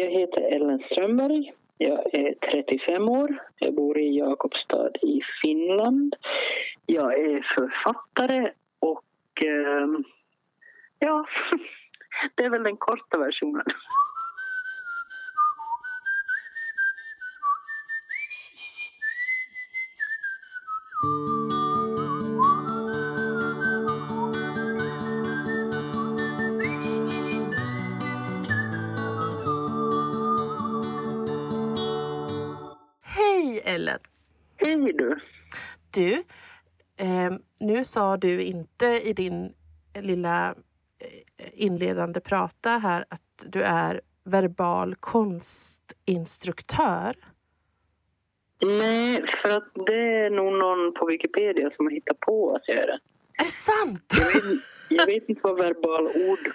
Jag heter Ellen Strömberg. Jag är 35 år. Jag bor i Jakobstad i Finland. Jag är författare och eh, ja, det är väl den korta versionen. Nu sa du inte i din lilla eh, inledande prata här att du är verbal konstinstruktör. Nej, för att det är nog någon på Wikipedia som har hittat på att jag är det. Är det sant? Jag vet, jag vet inte vad verbal ord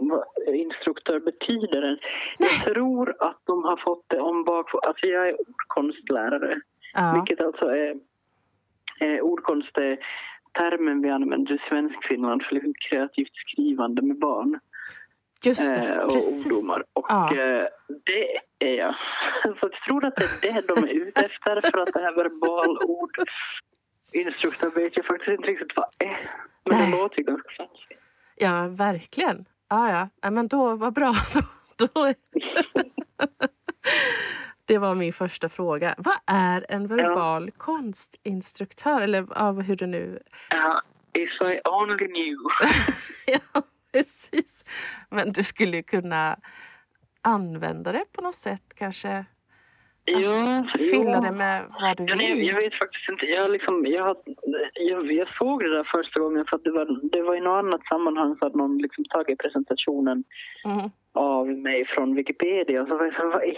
vad instruktör betyder. än. Jag tror att de har fått det om bakfot. Alltså jag är ordkonstlärare, Ja. vilket alltså är... Eh, ordkonst är termen vi använder i Svenskfinland för liksom kreativt skrivande med barn Just det, eh, och precis. ungdomar. Och Ja. eh, det är jag. Så jag tror att det är det de är ute efter för att det här verbalord instruktör vet jag faktiskt inte riktigt vad är. Men Nej. det låter ju ganska fancy. Ja, verkligen. Ja, ja. ja men då, vad bra. Då, då... Det var min första fråga. Vad är en verbal konstinstruktör? Eller ja, hur det nu... Ja, if I only knew. Ja, precis. Men du skulle ju kunna använda det på något sätt kanske. Ja, Fylla ja. det med vad du Ja, nej, vill. jag vet faktiskt inte. Jag, liksom, jag, jag, jag såg det där första gången för att det var, det var i något annat sammanhang så hade någon liksom tagit presentationen Mm. av mig från Wikipedia. Och så var jag så vad i,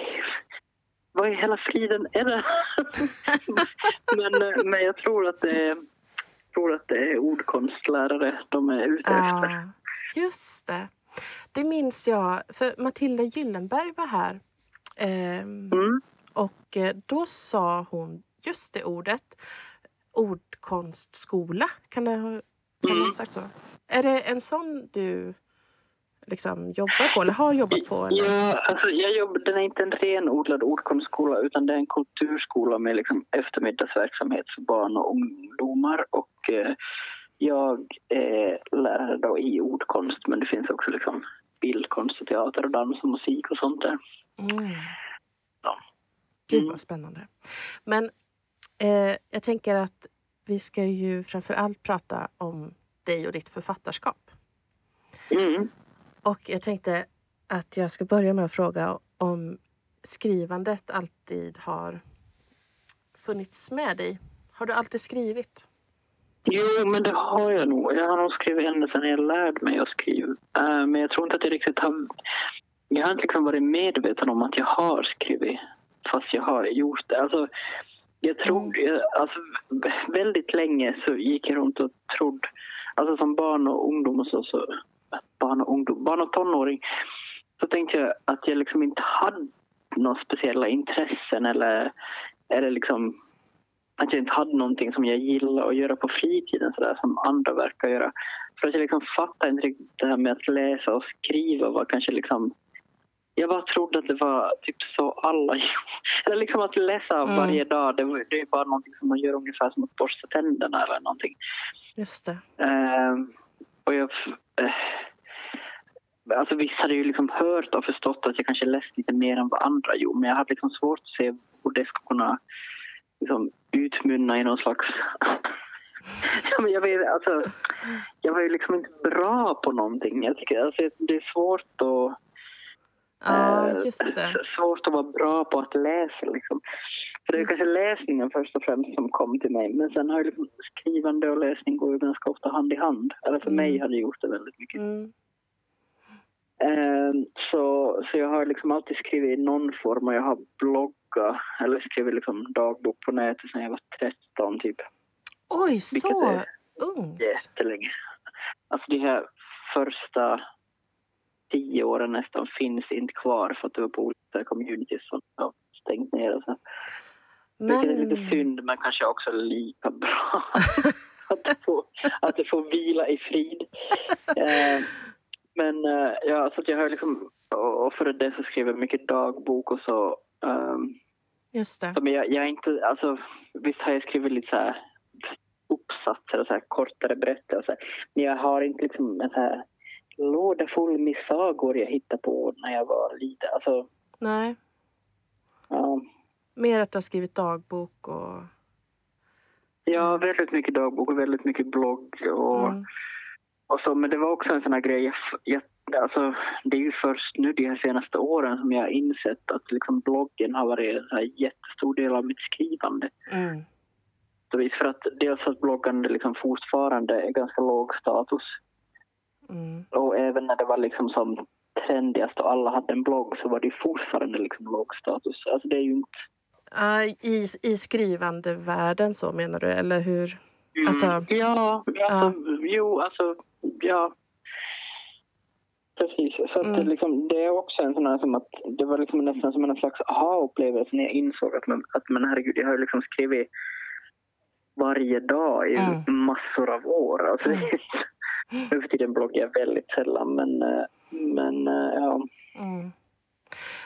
vad i hela friden är det? men, eh, men jag tror att det tror att det är ordkonstlärare de är ute efter. Ah, just det. Det minns jag, för Matilda Gyllenberg var här. Ehm, Mm. Och eh, då sa hon just det ordet. Ordkonstskola. Kan det ha ha sagt så? Är det en sån du liksom jobbar på eller har jobbat på? Eller? Ja, alltså jag jobbar, den är inte en renodlad ordkonstskola utan det är en kulturskola med liksom eftermiddagsverksamhet för barn och ungdomar. Och eh, jag är lärare då i ordkonst men det finns också liksom bildkonst och teater och dans och musik och sånt där. Mm. Ja. Gud Mm. vad spännande. Men eh, jag tänker att vi ska ju framför allt prata om dig och ditt författarskap. Mm. Och jag tänkte att jag ska börja med att fråga om skrivandet alltid har funnits med dig. Har du alltid skrivit? Jo, men det har jag nog. Jag har nog skrivit ända sedan jag lärde mig att skriva. Eh, men jag tror inte att jag riktigt har... Jag har inte liksom varit medveten om att jag har skrivit fast jag har gjort det. Alltså, jag trodde... jag- Alltså, vä- väldigt länge så gick jag runt och trodde... Alltså som barn och ungdom och så... så barn och ungdom, barn och tonåring så tänkte jag att jag liksom inte hade några speciella intressen eller, eller liksom att jag inte hade någonting som jag gillar att göra på fritiden så där, som andra verkar göra. För att jag liksom fattade inte riktigt det här med att läsa och skriva var kanske liksom... Jag bara trodde att det var typ så alla. Eller liksom att läsa Mm. varje dag, det, det är bara någonting som man gör ungefär som att borsta tänderna eller någonting. Just det. Ehm, och jag... eh, alltså vissa hade ju liksom hört och förstått att jag kanske läst lite mer än vad andra gjorde. Men jag hade liksom svårt att se hur det skulle kunna liksom, utmynna i någon slags... ja, men jag, vet, alltså, jag var ju liksom inte bra på någonting. Jag tycker alltså, det är svårt att... Ja, eh, just det. Svårt att vara bra på att läsa. Liksom. För det är kanske läsningen först och främst som kom till mig. Men sen har liksom skrivande och läsning går ju ganska ofta hand i hand. Eller för Mm. mig har det gjort det väldigt mycket. Mm. Eh, så, så jag har liksom alltid skrivit i någon form och jag har bloggat eller skrivit liksom dagbok på nätet sedan jag var 13 typ. Oj, så ungt. Jättelänge. Alltså de här första tio åren nästan finns inte kvar för att det var på olika communities som stängt ner. Och så. Vilket är lite Men... synd men kanske också lika bra. att, det får, att det får vila i frid. Eh, Men uh, ja, så att jag har liksom, och för det så skriver jag mycket dagbok och så. Um, Just det. Men jag, jag är inte, alltså visst har jag skrivit lite så här uppsatser och så här kortare berättelser. Men jag har inte liksom en så här låda full med sagor jag hittade på när jag var liten. Alltså, Nej. Ja. Mer att du har skrivit dagbok och... Ja, väldigt mycket dagbok och väldigt mycket blogg och, mm. och så. Men det var också en sån här grej. Jag, jag, alltså, det är ju först nu de här senaste åren som jag har insett att liksom bloggen har varit en jättestor del av mitt skrivande. Mm. För att dels att bloggande liksom fortfarande är ganska låg status. Mm. Och även när det var liksom som trendigast och alla hade en blogg så var det fortfarande liksom låg status. Alltså det är ju inte... Uh, i, I skrivandevärlden så menar du, eller hur? Mm. Alltså, ja, alltså, uh. jo, alltså, ja. Precis. Så mm. det, liksom, det är också en sån här som att det var liksom nästan som en slags aha-upplevelse när jag insåg att, man, att men herregud, jag har liksom skrivit varje dag i mm. massor av år. Alltså, mm. nu för tiden bloggar jag väldigt sällan, men, eh, men eh, ja. Mm.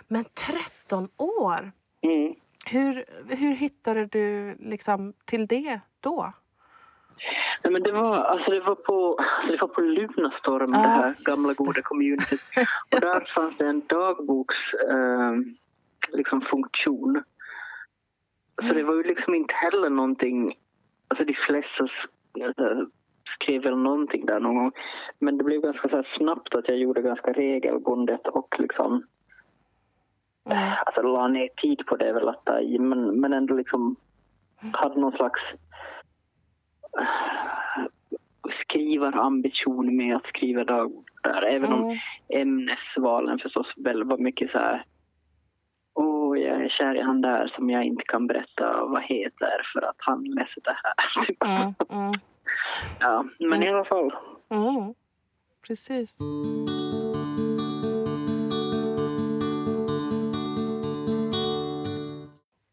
Men 13 år! Mm. Hur, hur hittade du liksom till det då? Nej, men det, var, alltså det, var på, det var på Lunarstorm, ah, det här gamla goda communityt. Och där fanns det en dagboksfunktion. Eh, liksom Så det var ju liksom inte heller någonting... Alltså de flesta skrev väl någonting där någon gång. Men det blev ganska så snabbt att jag gjorde ganska regelbundet och liksom mm. alltså, la ner tid på det väl att ta i, men, men ändå liksom hade någon slags uh, skrivarambition med att skriva dagbok där. Även mm. om ämnesvalen förstås väl var mycket så här Åh, oh, jag är kär i han där som jag inte kan berätta vad heter för att han läser det här. Mm, mm. Ja, men mm. i alla fall. Mm. Precis.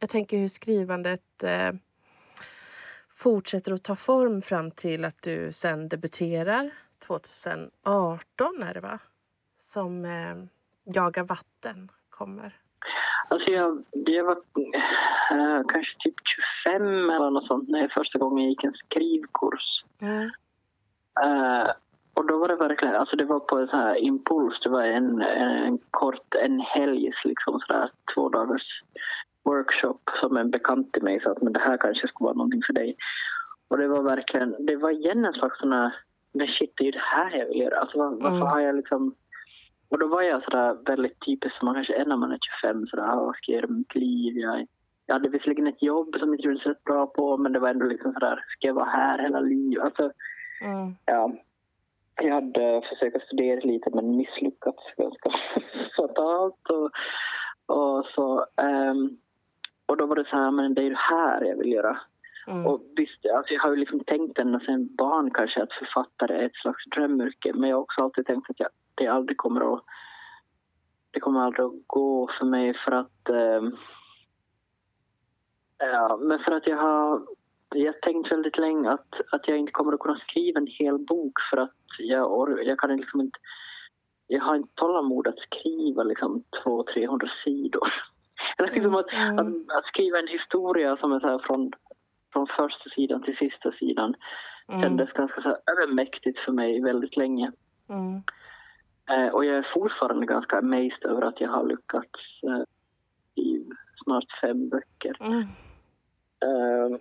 Jag tänker hur skrivandet eh, fortsätter att ta form fram till att du sen debuterar 2018 är det va? Som eh, Jaga vatten kommer. Alltså jag, jag var äh, kanske typ 25 eller något sånt när jag första gången gick en skrivkurs. Mm. Uh, och då var det verkligen, alltså det var på en sån här impuls, det var en, en kort, en helgs liksom sådär två dagars workshop som en bekant till mig sa att men det här kanske skulle vara någonting för dig. Och det var verkligen, det var igen en slags sån här, men shit det är ju det här jag vill göra. Alltså var, varför mm. har jag liksom och då var jag sådär väldigt typisk som man kanske är när man är 25. Sådär, vad ska jag göra med mitt liv? Jag, jag hade visserligen ett jobb som jag inte gjorde så bra på men det var ändå liksom sådär, ska jag vara här hela livet? Alltså, mm. ja, jag hade försökt studera lite men misslyckats ganska fatalt. Och, och, så, um, och då var det så här, men det är det här jag vill göra. Mm. Och visst, alltså jag har ju liksom tänkt ända sedan barn kanske att författare är ett slags drömyrke men jag har också alltid tänkt att jag, det aldrig kommer att det kommer aldrig att gå för mig för att eh, ja, men för att jag har jag har tänkt väldigt länge att, att jag inte kommer att kunna skriva en hel bok för att jag, jag kan liksom inte jag har inte tålamod att skriva liksom 200-300 sidor. Eller liksom att, mm. att, att, skriva en historia som är så från från första sidan till sista sidan mm. kändes ganska så övermäktigt för mig väldigt länge. Mm. Eh, och jag är fortfarande ganska amazed över att jag har lyckats eh, i snart fem böcker. Mm. Eh,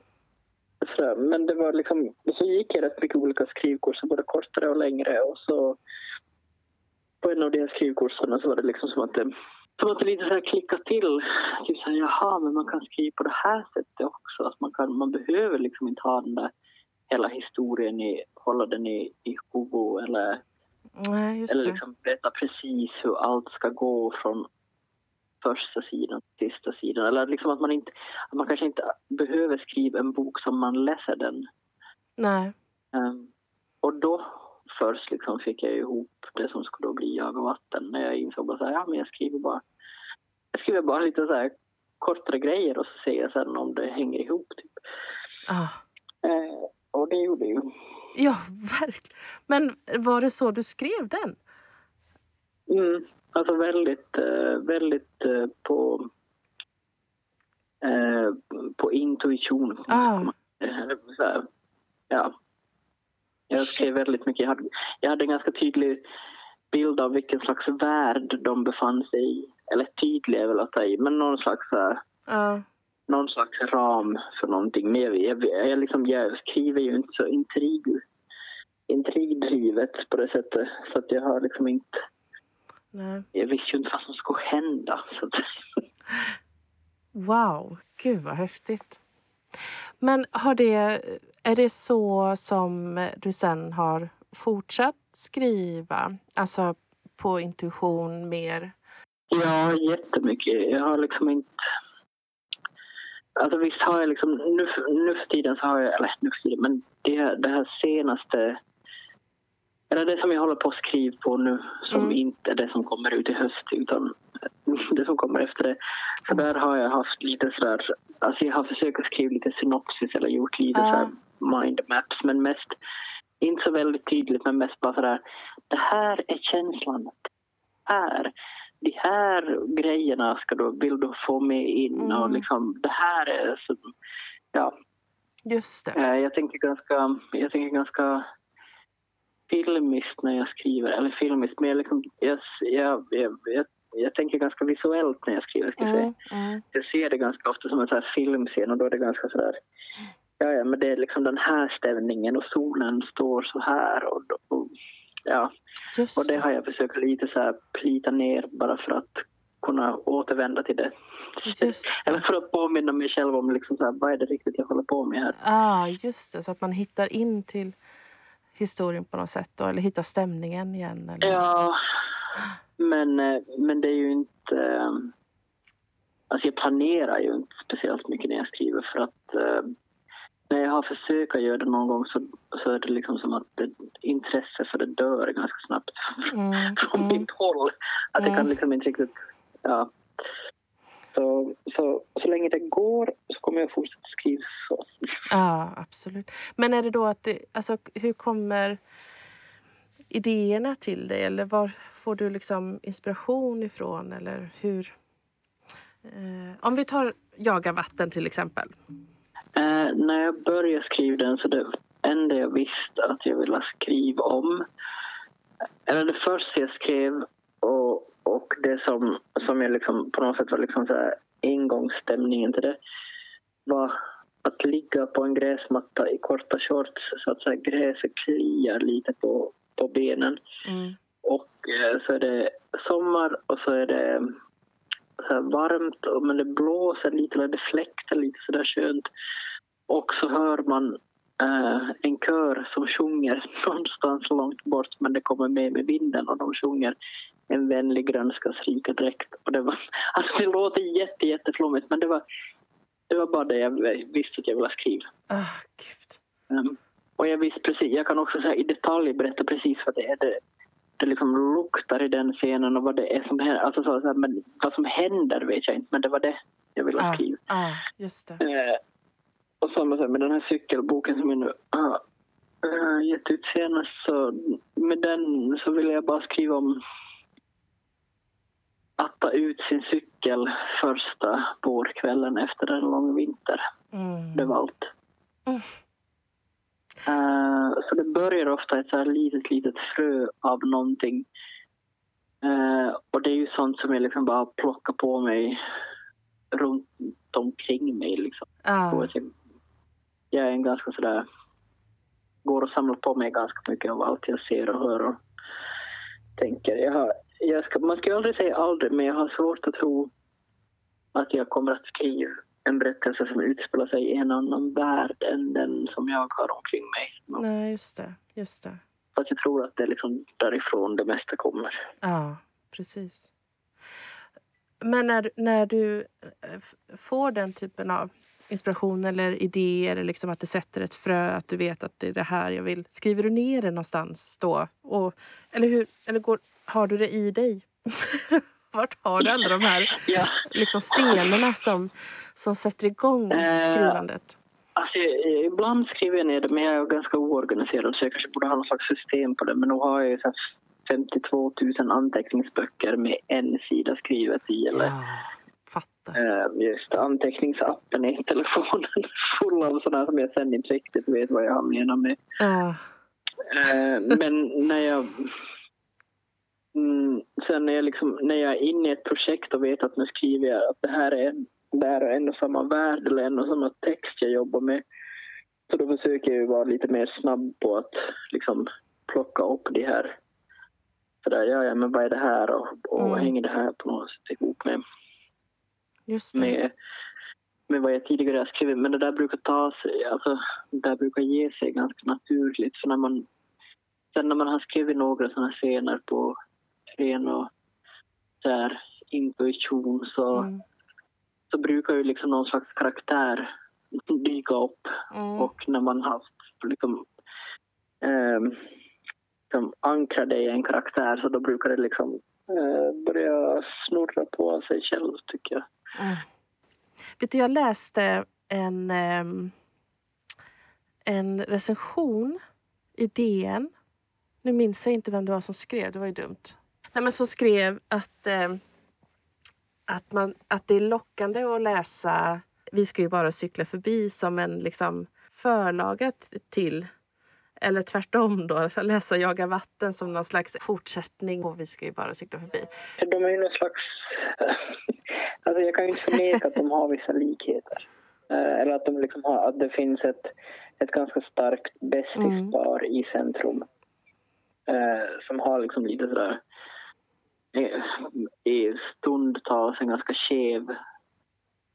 så, men det var liksom, så gick jag rätt mycket olika skrivkurser, både kortare och längre. Och så på en av de här skrivkurserna så var det liksom som att det som att det lite så här klickar till. Typ så här, jaha, men man kan skriva på det här sättet också. Att man, kan, man behöver liksom inte ha den där hela historien i, hålla den i, i huvudet eller, Nej, eller liksom veta precis hur allt ska gå från första sidan till sista sidan. Eller liksom att man, inte, att man kanske inte behöver skriva en bok som man läser den. Nej. Um, och då först liksom fick jag ihop det som skulle då bli Jag och vatten när jag insåg att ja, jag skriver bara jag skriver bara lite så här kortare grejer och så ser jag sen om det hänger ihop. Typ. Ah. Eh, och det gjorde ju. Ja, verkligen. Men var det så du skrev den? Mm, alltså väldigt, eh, väldigt eh, på, eh, på intuition. Ah, ja. Jag skrev väldigt mycket. Jag hade, jag hade en ganska tydlig bild av vilken slags värld de befann sig i. Eller tydlig är väl att ta i, men någon slags, ja, någon slags ram för någonting. Jag, jag, jag, liksom, jag skriver ju inte så intrig, intrigdrivet på det sättet. Så att jag har liksom inte... nej. Jag visste ju inte vad som skulle hända. Så att, Wow, gud vad häftigt. Men har det, är det så som du sen har fortsatt skriva? Alltså på intuition mer? Ja, jättemycket. Jag har liksom inte... Alltså visst har jag liksom... Nu, nu för tiden så har jag... Eller nu för tiden, men det, det här senaste... Eller det som jag håller på att skriva på nu som Mm. inte är det som kommer ut i höst utan det som kommer efter det. Så där har jag haft lite sådär... Alltså jag har försökt skriva lite synopsis eller gjort lite Ja. sådär mindmaps men mest... Inte så väldigt tydligt men mest bara sådär... Det här är känslan. Det här de här grejerna ska du, vill du få med in och Mm. liksom det här är så, ja, Just det. eh, jag tänker ganska, jag tänker ganska filmiskt när jag skriver, eller filmiskt, men jag, liksom, jag, jag, jag, jag, tänker ganska visuellt när jag skriver, ska. Mm, mm, Jag ser det ganska ofta som en så här filmscen och då är det ganska sådär, ja, ja men det är liksom den här stämningen och solen står så här och, och ja, och just det det. har jag försökt lite så här plita ner bara för att kunna återvända till det. Eller för att påminna mig själv om liksom så här, vad är det riktigt jag håller på med här. Ah, just det, så att man hittar in till historien på något sätt då, eller hittar stämningen igen. Eller? Ja, men, eh, men det är ju inte... eh, Alltså jag planerar ju inte speciellt mycket när jag skriver för att eh, när jag har försökt att göra det någon gång så, så är det liksom som att det, intresse för det dör ganska snabbt Mm, från mm. mitt håll. Att jag kan Mm. liksom inte riktigt... Ja. Så, så, så länge det går så kommer jag fortsätta skriva så. Ja, absolut. Men är det då att det, alltså, hur kommer idéerna till dig? Eller var får du liksom inspiration ifrån? Eller hur? Eh, om vi tar Jaga vatten till exempel. Eh, när jag började skriva den så det enda jag visste att jag ville skriva om eller det första jag skrev och, och det som, som jag liksom på något sätt var liksom så här ingångsstämningen till det var att ligga på en gräsmatta i korta shorts så att så här, gräset kliar lite på, på benen. Mm. Och eh, så är det sommar och så är det varmt men det blåser lite eller det fläktar lite sådär skönt. Och så hör man eh, en kör som sjunger någonstans långt bort men det kommer med med vinden och de sjunger en vänlig grönskas rika dräkt. Och det, var, alltså det låter jätte, jätteflummigt men det var, det var bara det jag visste att jag ville skriva. Gud. Um, och jag visste precis, jag kan också så i detalj berätta precis vad det är det, det liksom luktar i den scenen och vad det är som händer. Alltså så, så här, men vad som händer vet jag inte, men det var det jag ville Ah, skriva. ah, just det. Eh, och samma sak med den här cykelboken som jag nu har uh, gett ut senast. Så med den så ville jag bara skriva om att ta ut sin cykel första vårkvällen efter en lång vinter. Mm. Det var allt. Mm. Eh, så det börjar ofta ett så här litet, litet frö av någonting. Eh, och det är ju sånt som jag liksom bara plockar på mig runt omkring mig. Liksom. Jag- Jag är en ganska sådär... Går och samlar på mig ganska mycket av allt jag ser och hör och tänker. Jag har, jag ska, man ska ju aldrig säga aldrig, men jag har svårt att tro att jag kommer att skriva en berättelse som utspelar sig i en annan värld än den som jag har omkring mig. nej, just det. Just det. Fast jag tror att det är liksom därifrån det mesta kommer. Ja, precis. Men när, när du eh, får den typen av inspiration eller idéer, eller liksom att det sätter ett frö, att du vet att det är det här jag vill. Skriver du ner det någonstans då? Och, eller hur, eller går, har du det i dig? Vart har du alla de här Ja, liksom, scenerna som, som sätter igång Eh, skrivandet? alltså, ibland skriver jag ner det, men jag är ganska oorganiserad så jag kanske borde ha någon slags system på det. Men nu har jag ju så här 52 000 anteckningsböcker med en sida skrivet i. Eller, Ja, fattar. eh, just anteckningsappen i telefonen full av sådana som jag sen inte riktigt vet vad jag menar med. Ja. Eh, men när jag... Mm, sen när jag, liksom, när jag är inne i ett projekt och vet att nu skriver jag att det här är, här är en och samma värld eller en och samma text jag jobbar med. Så då försöker jag vara lite mer snabb på att liksom plocka upp de här... Sådär, ja, ja, men vad är det här och, och Mm. hänger det här på något sätt ihop med, det. med, med vad jag tidigare har skrivit. Men det där brukar ta sig, alltså, det där brukar ge sig ganska naturligt. För när man, sen när man har skrivit några sådana scener på ren och så här, intuition så, Mm. Så brukar ju liksom någon slags karaktär dyka upp. Mm. Och när man har liksom, ehm, liksom ankrat det i en karaktär så då brukar det liksom eh, börja snurra på sig själv tycker jag. Mm. Vet du, jag läste en, ehm, en recension i DN. Nu minns jag inte vem det var som skrev, det var ju dumt. Nej, men som skrev att, ehm, att, man, att det är lockande att läsa Vi ska ju bara cykla förbi som en liksom, förlaga till eller tvärtom då, läsa Jaga vatten som någon slags fortsättning på Vi ska ju bara cykla förbi. De är ju någon slags... Alltså jag kan ju inte förneka att de har vissa likheter. Eh, Eller att, de liksom har, att det finns ett, ett ganska starkt bästispar i centrum. Eh, som har liksom lite sådär... I stundtals en ganska skev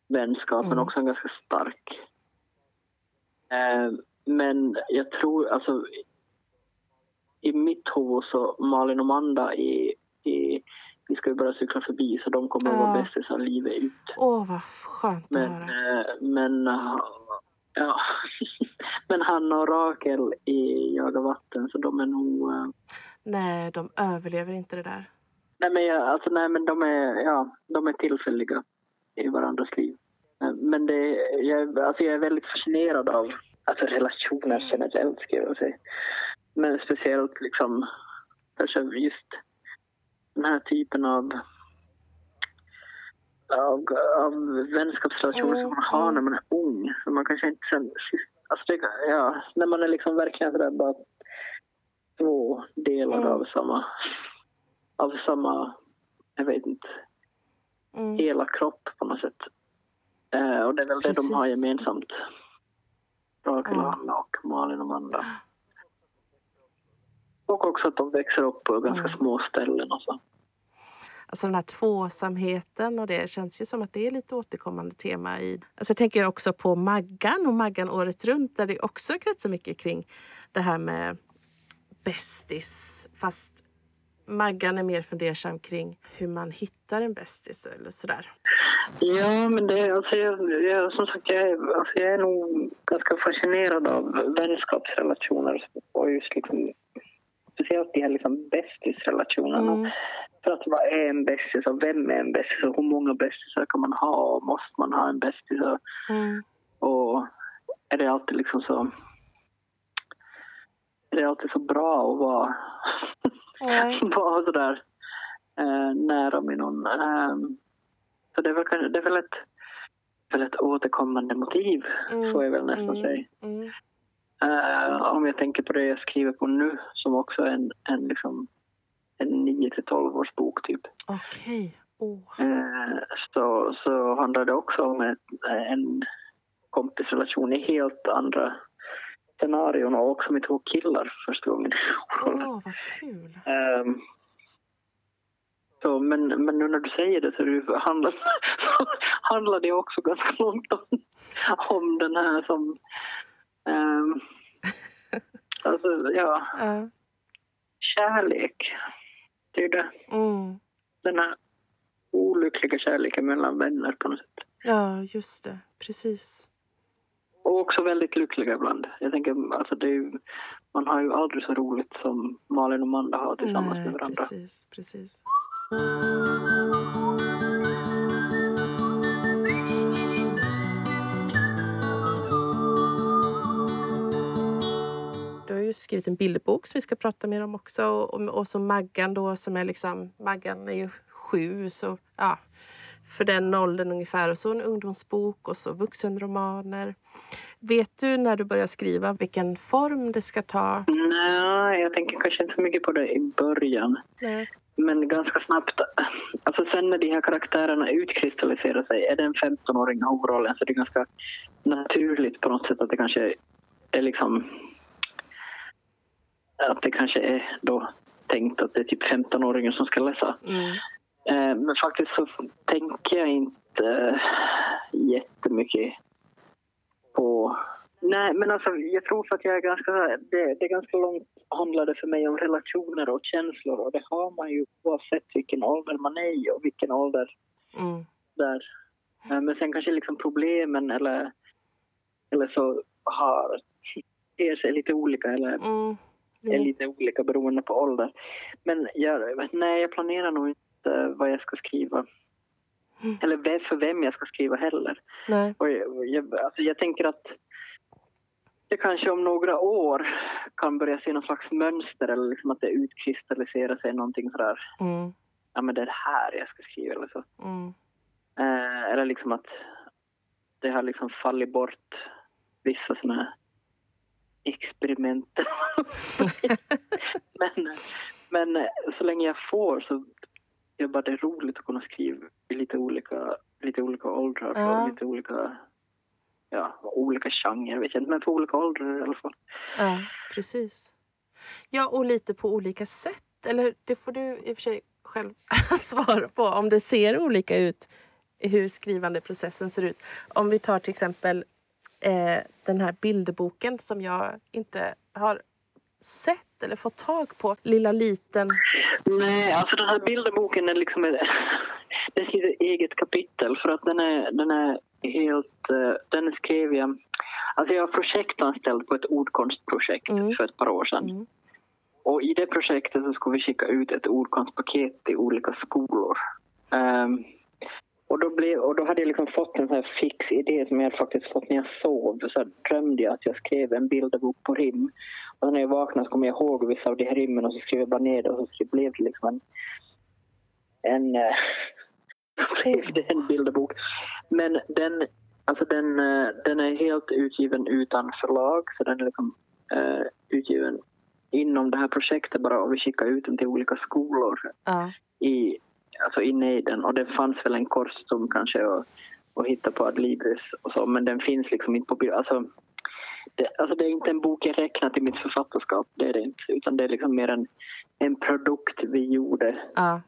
vänskap men Mm. också en ganska stark. Eh, men jag tror alltså i mitt huvud så Malin och Manda i, i Vi ska ju bara cykla förbi så de kommer att vara Ja. bästisar livet ut. Åh, vad skönt att Men, höra. eh, men, eh, ja. men Hanna och Rakel i Jaga vatten så de är nog... eh, Nej, de överlever inte det där. Nej men, jag, alltså, nej, men de, är, ja, de är tillfälliga i varandras liv. Men det, jag, alltså, jag är väldigt fascinerad av alltså, relationer generellt, ska jag säga. Men speciellt liksom, kanske just den här typen av, av, av vänskapsrelationer som man har när man är ung. Så man kanske inte sen, alltså det, ja, när man är liksom verkligen sådär bara två delar Mm. av samma av samma, jag vet inte, Mm. hela kropp på något sätt. Eh, och det är väl det de har Precis. gemensamt. Rakel och. Hanna och Malin och Amanda. Och också att de växer upp på ganska Mm. små ställen och så. Alltså den här tvåsamheten och det känns ju som att det är lite återkommande tema i... Alltså jag tänker också på Maggan och Maggan året runt där det också kretsar mycket kring det här med bästis. Fast Maggan är mer fundersam kring hur man hittar en bästis eller sådär. Ja, men det, alltså jag, jag, som sagt, jag är, alltså jag är nog ganska fascinerad av vänskapsrelationer och just liksom, speciellt de här liksom bästisrelationerna. Mm. För att vad är en bästis och vem är en bästis och hur många bästisar kan man ha och måste man ha en bästis och, Mm. och är det alltid liksom så är det alltid så bra att vara, Nej. vara sådär eh, nära med någon. Ehm, så det är väl, det är väl ett, väl ett återkommande motiv, Mm. får jag väl nästan Mm. säga. Mm. Eh, om jag tänker på det jag skriver på nu som också är en, en, liksom, en 9 till 12 års bok typ. Okej. Åh. Eh, så, så handlar det också om ett, en kompisrelation i helt andra scenarion och också med två killar första gången. Åh, vad kul. Ehm, så, men, men nu när du säger det så det handlar, handlar det också ganska långt om, om den här som... ehm, alltså, ja, Ja. kärlek. Det är det. Mm. Den här olyckliga kärleken mellan vänner på något sätt. Ja, just det. Precis. Och också väldigt lyckliga ibland. Jag tänker, alltså det är ju, man har ju aldrig så roligt som Malin och Manda har tillsammans Nej, med varandra. precis, precis. Du har ju skrivit en bilderbok som vi ska prata mer om också. Och, och så Maggan då som är liksom, Maggan är ju sju så ja, för den åldern ungefär. Och så en ungdomsbok och så vuxenromaner. Vet du när du börjar skriva vilken form det ska ta? Nej, jag tänker kanske inte så mycket på det i början. Nej. Men ganska snabbt, alltså sen när de här karaktärerna utkristalliserar sig, är det en 15-åring av huvudrollen så det är ganska naturligt på något sätt att det kanske är liksom att det kanske är då tänkt att det är typ 15-åringen som ska läsa. Mm. Eh, men faktiskt så tänker jag inte jättemycket på... Nej, men alltså jag tror för att jag är ganska... Det, det är ganska långt handlade för mig om relationer och känslor och det har man ju oavsett vilken ålder man är i och vilken ålder Mm. där. Eh, Men sen kanske liksom problemen eller, eller så har ter sig lite olika eller Mm. är Jo. lite olika beroende på ålder. Men jag, nej, jag planerar nog inte vad jag ska skriva. Mm. Eller för vem jag ska skriva heller. Nej. Och jag, jag, alltså jag tänker att det kanske om några år kan börja se någon slags mönster eller liksom att det utkristalliserar sig någonting sådär. Mm. Ja, men det är det här jag ska skriva eller så. Mm. Eh, eller liksom att det har liksom fallit bort vissa här experiment. men, men eh, så länge jag får så är bara det är roligt att kunna skriva i lite olika, lite olika åldrar Ja. lite olika, ja, olika genrer vet jag inte, men på olika åldrar i alla fall. Ja, precis. Ja, och lite på olika sätt. Eller det får du i och för sig själv svara på. Om det ser olika ut, hur skrivandeprocessen ser ut. Om vi tar till exempel eh, den här bilderboken som jag inte har sett eller fått tag på. Lilla liten. Nej, alltså den här bilderboken är liksom ett, den eget kapitel för att den är, den är helt, eh, den skrev jag, alltså jag var projektanställd på ett ordkonstprojekt Mm. för ett par år sedan. Mm. Och i det projektet så skulle vi skicka ut ett ordkonstpaket till olika skolor. Och, då blev, och då hade jag liksom fått en sån här fix idé som jag faktiskt fått när jag sov. Så drömde jag att jag skrev en bilderbok på rim. Och när jag vaknade så kom jag ihåg vissa av de här rimmen och så skrev jag bara ner det och så blev det liksom en... en eh, blev det en bilderbok. Men den, alltså den, eh, den är helt utgiven utan förlag så den är liksom eh, utgiven inom det här projektet bara och vi skickade ut den till olika skolor Ja. i, alltså i nejden och det fanns väl en korstum kanske att, att hitta på Adlibris och så men den finns liksom inte på. Alltså, det, alltså det är inte en bok jag räknar till mitt författarskap, det är det inte. Utan det är liksom mer en, en produkt vi gjorde ja,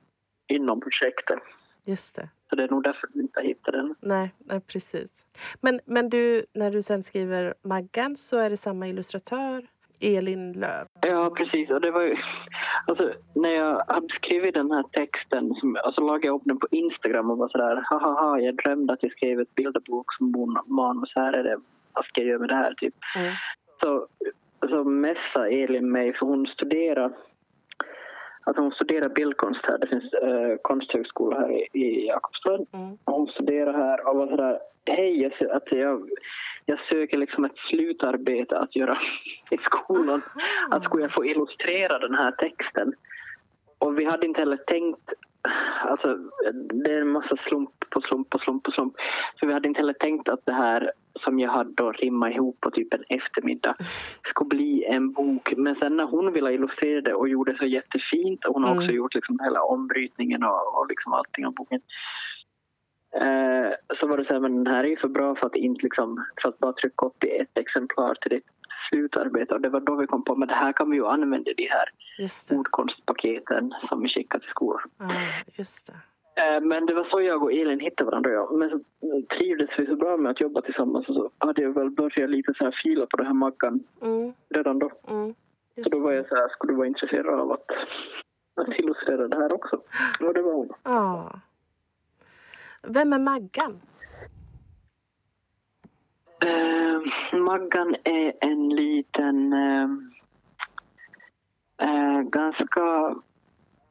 inom projektet. just det. Så det är nog därför vi inte har hittat den. Nej, nej precis. Men, men du, när du sen skriver Maggan så är det samma illustratör, Elin Löv. Ja, precis. Och det var ju, alltså, när jag hade skrivit den här texten, som, alltså lagade jag upp den på Instagram och var sådär, haha, jag drömde att jag skrev ett bilderbok som manus, här är det, vad ska jag göra med det här, typ. Mm. Så, så messade Elin mig, för hon studerar Alltså hon studerar bildkonst här. Det finns eh, konsthögskola här i, i Jakobslund. Mm. Hon studerar här och var sådär, hej, jag, att jag, jag söker liksom ett slutarbete att göra i skolan. Att skulle jag få illustrera den här texten. Och vi hade inte heller tänkt, alltså det är en massa slump på slump på slump på slump. Så vi hade inte heller tänkt att det här som jag hade då rimmat ihop på typ en eftermiddag skulle bli en bok. Men sen när hon ville illustrera det och gjorde så jättefint och hon har Mm. också gjort liksom hela ombrytningen och, och liksom allting av boken. Eh, så var det så här, men den här är ju för bra för att inte liksom, för att bara trycka upp i ett exemplar till ditt slutarbete. Och det var då vi kom på, men det här kan vi ju använda de här ordkonstpaketen som vi skickar till skolor. Ja, just det. Eh, Men det var så jag och Elin hittade varandra. Ja. Men så trivdes vi så bra med att jobba tillsammans och så hade jag väl börjat lite så här fila på det här Maggan Mm, redan då. mm, Så då var jag så här, skulle du vara intresserad av att, att illustrera det här också? Och det var hon. Ja. Vem är Maggan? Eh, Maggan är en liten, eh, eh, ganska,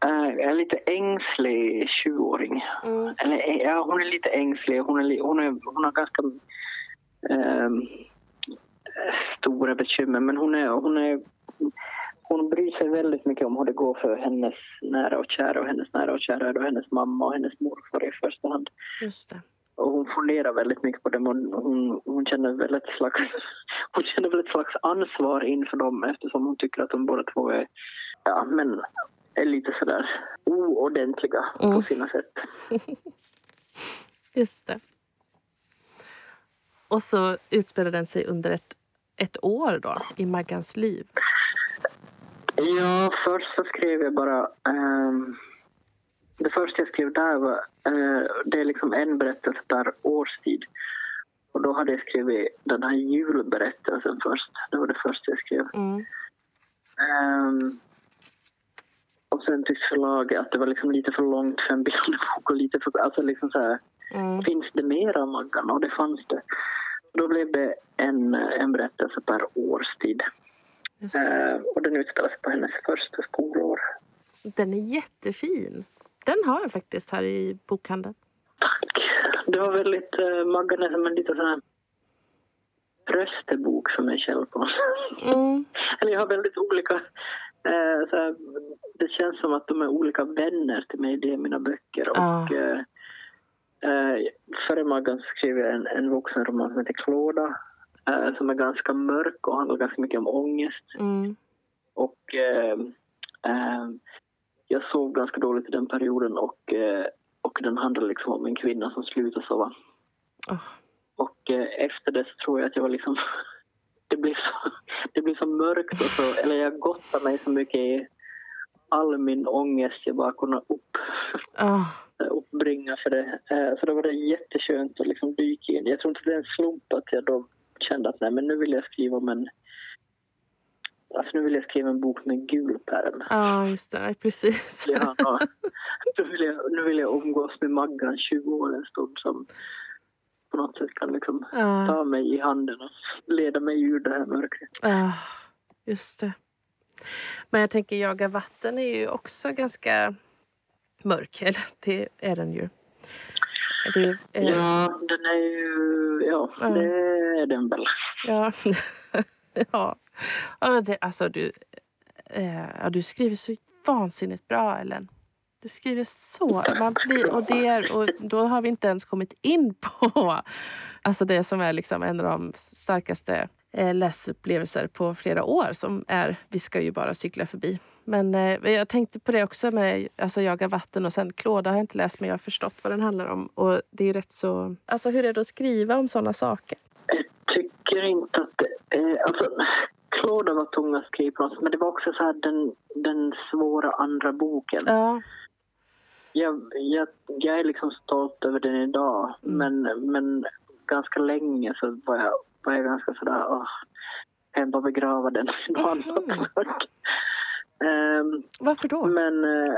eh, lite ängslig 20-åring. Mm, Eller eh, ja, hon är lite ängslig. Hon, är, hon, är, hon har ganska eh, stora bekymmer. Men hon är, hon är hon bryr sig väldigt mycket om hur det går för hennes nära och kära och hennes nära och kära är då hennes mamma och hennes morfar i första hand. Just det. Och hon funderar väldigt mycket på det. Hon, hon, hon, känner väl ett slags, hon känner väl ett slags ansvar inför dem eftersom hon tycker att de båda två är, ja, men är lite sådär oordentliga Mm. på sina sätt. Just det. Och så utspelar den sig under ett, ett år då, i Maggans liv. Ja, först så skrev jag bara... ehm, det första jag skrev där var... eh, det är liksom en berättelse per årstid. Och då hade jag skrivit den här julberättelsen först. Det var det första jag skrev. Mm. Ehm, och sen tyckte förlaget att det var liksom lite för långt för en bilderbok och lite för... Alltså liksom så här, Mm. finns det mer av Maggan? Och det fanns det. Då blev det en, en berättelse per årstid. Ehm, och den utspelar sig på hennes första skolår. Den är jättefin. Den har jag faktiskt här i bokhandeln. Tack. Det var väldigt... Uh, Maggan som en liten sån här röstebok för mig själv. På. Mm. Eller jag har väldigt olika... eh, så här, det känns som att de är olika vänner till mig, det är mina böcker. Ah. Och, eh, eh, före Maggan skrev jag en, en vuxenroman som heter Klåda eh, som är ganska mörk och handlar ganska mycket om ångest. Mm. Och eh, eh, jag sov ganska dåligt i den perioden och, eh, och den handlar liksom om en kvinna som slutar sova. Åh. Och eh, efter det så tror jag att jag var liksom... Det blev så, det blev så mörkt och så... Eller jag gottade mig så mycket i all min ångest jag bara kunde upp, Ah. uppbringa för det. Så då var det jätteskönt att liksom dyka in. Jag tror inte det är en slump att jag då kände att nej, men nu vill jag skriva om en... Alltså nu vill jag skriva en bok med gul pärm. Ja, just det. Precis. Ja, ja. Nu, vill jag, nu vill jag umgås med Maggan 20 år en stund som på något sätt kan liksom Ja. ta mig i handen och leda mig ur det här mörkret. Ah, just det. Men jag tänker Jaga vatten är ju också ganska mörk. Eller det är den ju. Det eh, Ja, den är ju... Ja, Ja. det är den väl. ja. ja. alltså du, eh, du skriver så vansinnigt bra, Ellen. Du skriver så. Man blir, och, det är, och då har vi inte ens kommit in på alltså det som är liksom en av de starkaste eh, läsupplevelser på flera år som är Vi ska ju bara cykla förbi. Men eh, jag tänkte på det också med alltså, Jaga vatten och sen Klåda har jag inte läst men jag har förstått vad den handlar om. Och det är rätt så... Alltså hur är det att skriva om sådana saker? Jag tycker inte att det är... Alltså, Klåda var tung att skriva sätt, men det var också så här den, den svåra andra boken. Ja. Jag, jag, jag är liksom stolt över den idag, Mm. men, men ganska länge så var jag, var jag ganska sådär... Åh, kan bara begrava den verk? Ehm, Varför då? Men, eh,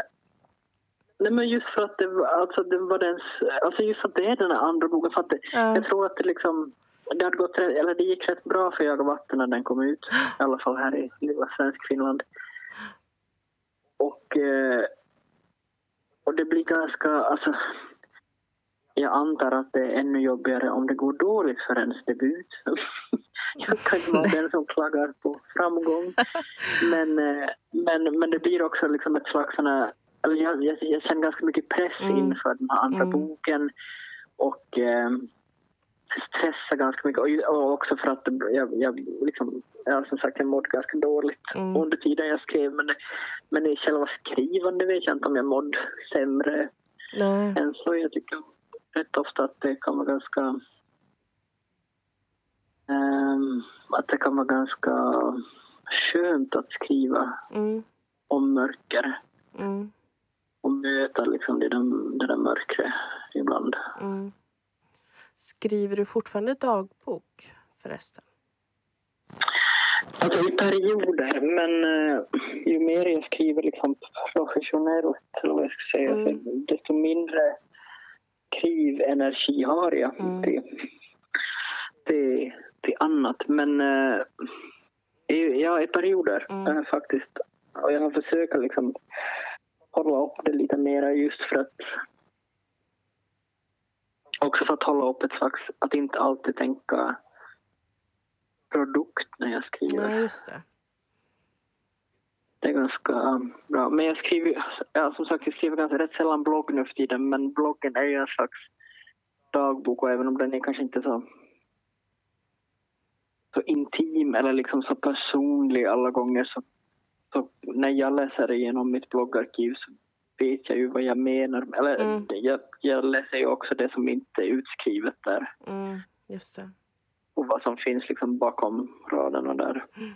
nej men just för att det, alltså det var den, alltså just att det är den andra boken. För att det, Ja. Jag tror att det liksom, det, hade gått, eller det gick rätt bra för Jag och vatten när den kom ut. I alla fall här i lilla svensk Finland. Och, eh, och det blir ganska, alltså jag antar att det är ännu jobbigare om det går dåligt för ens debut. Jag kan inte vara den som klagar på framgång. Men, eh, men, men det blir också liksom ett slags sån här, eller jag, jag, jag känner ganska mycket press Mm. inför den här andra Mm. boken. Och eh, stressar ganska mycket. Och, också för att jag, jag, liksom, ja, som sagt, jag mådde ganska dåligt Mm. under tiden jag skrev. Men, men i själva skrivande vet jag inte om jag mådde sämre Nej. än så. Jag tycker rätt ofta att det kan vara ganska... ehm, att det kan vara ganska skönt att skriva Mm. om mörker Mm. och möta liksom det, där, det där mörkret ibland. Mm. Skriver du fortfarande dagbok förresten? Alltså i perioder, men eh, ju mer jag skriver liksom professionellt, eller vad jag ska säga, Mm. desto mindre skrivenergi har jag Mm. till, till, till annat. Men eh, i, ja, i perioder Mm. eh, faktiskt. Och jag har försökt liksom hålla upp det lite mer just för att också för att hålla upp ett slags, att inte alltid tänka produkt när jag skriver. Nej, just det. Det är ganska bra. Men jag skriver, ja, som sagt, jag skriver ganska rätt sällan blogg nu för tiden, men bloggen är ju en slags dagbok och även om den är kanske inte så, så intim eller liksom så personlig alla gånger så, så när jag läser igenom mitt bloggarkiv så vet jag ju vad jag menar. Eller Mm. jag, jag läser ju också det som inte är utskrivet där Mm, just det. och vad som finns liksom bakom raderna där. Mm.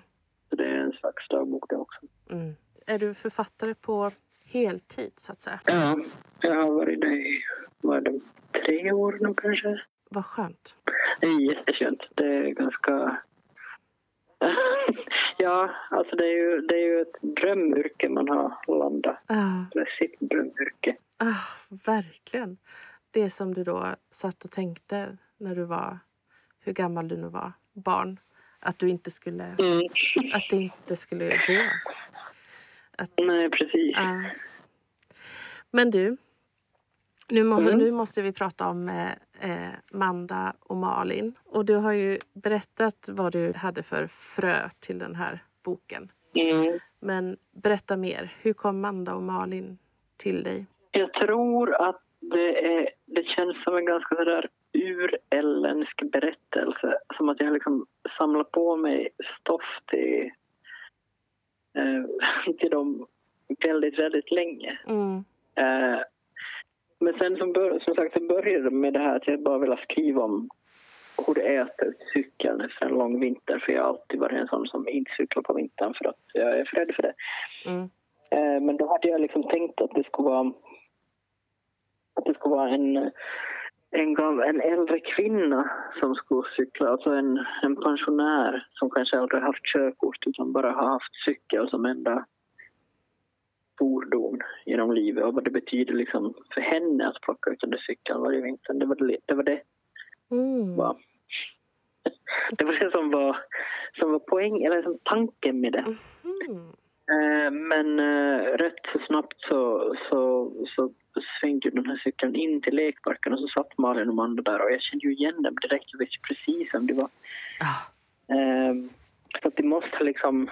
Så det är en slags dagbok det också. Mm. Är du författare på heltid, så att säga? Ja, jag har varit det i vad är det, tre år nu kanske. Vad skönt. Det är jätteskönt. Det är ganska... ja, alltså det är, ju, det är ju ett drömyrke man har landat. Ah, Eller sitt drömyrke. ah, verkligen. Det som du då satt och tänkte när du var, hur gammal du nu var, barn. Att du inte skulle, att det inte skulle gå. Att, Nej, precis. ah. Men du, nu, må, Mm. nu måste vi prata om eh, eh, Manda och Malin. Och du har ju berättat vad du hade för frö till den här boken. Mm. Men berätta mer. Hur kom Manda och Malin till dig? Jag tror att det, är, det känns som en ganska sådär urelländsk berättelse. Som att jag liksom samlat på mig stoff till, eh, till dem väldigt, väldigt länge. Mm. Eh, men sen som, bör, som sagt så började det med det här att jag bara ville skriva om hur det är att cykeln efter en lång vinter. För jag har alltid varit en sån som inte cyklar på vintern för att jag är för rädd för det. Mm. Eh, men då hade jag liksom tänkt att det skulle vara, att det skulle vara en, en, gav- en äldre kvinna som skulle cykla. Alltså en, en pensionär som kanske aldrig haft körkort utan bara har haft cykel som enda fordon genom livet och vad det betyder liksom för henne att plocka ut den där cykeln varje vinter. Det var det. det, var det. Mm. Va? Det var det som var, som var poäng, eller som tanken med det. Mm. Eh, Men eh, rätt så snabbt så, så, så svängde den här cykeln in till lekparken och så satt Malin och Amanda där och jag kände ju igen dem direkt. Jag visste precis vem det var. Ah. Eh, Så att det måste ha liksom...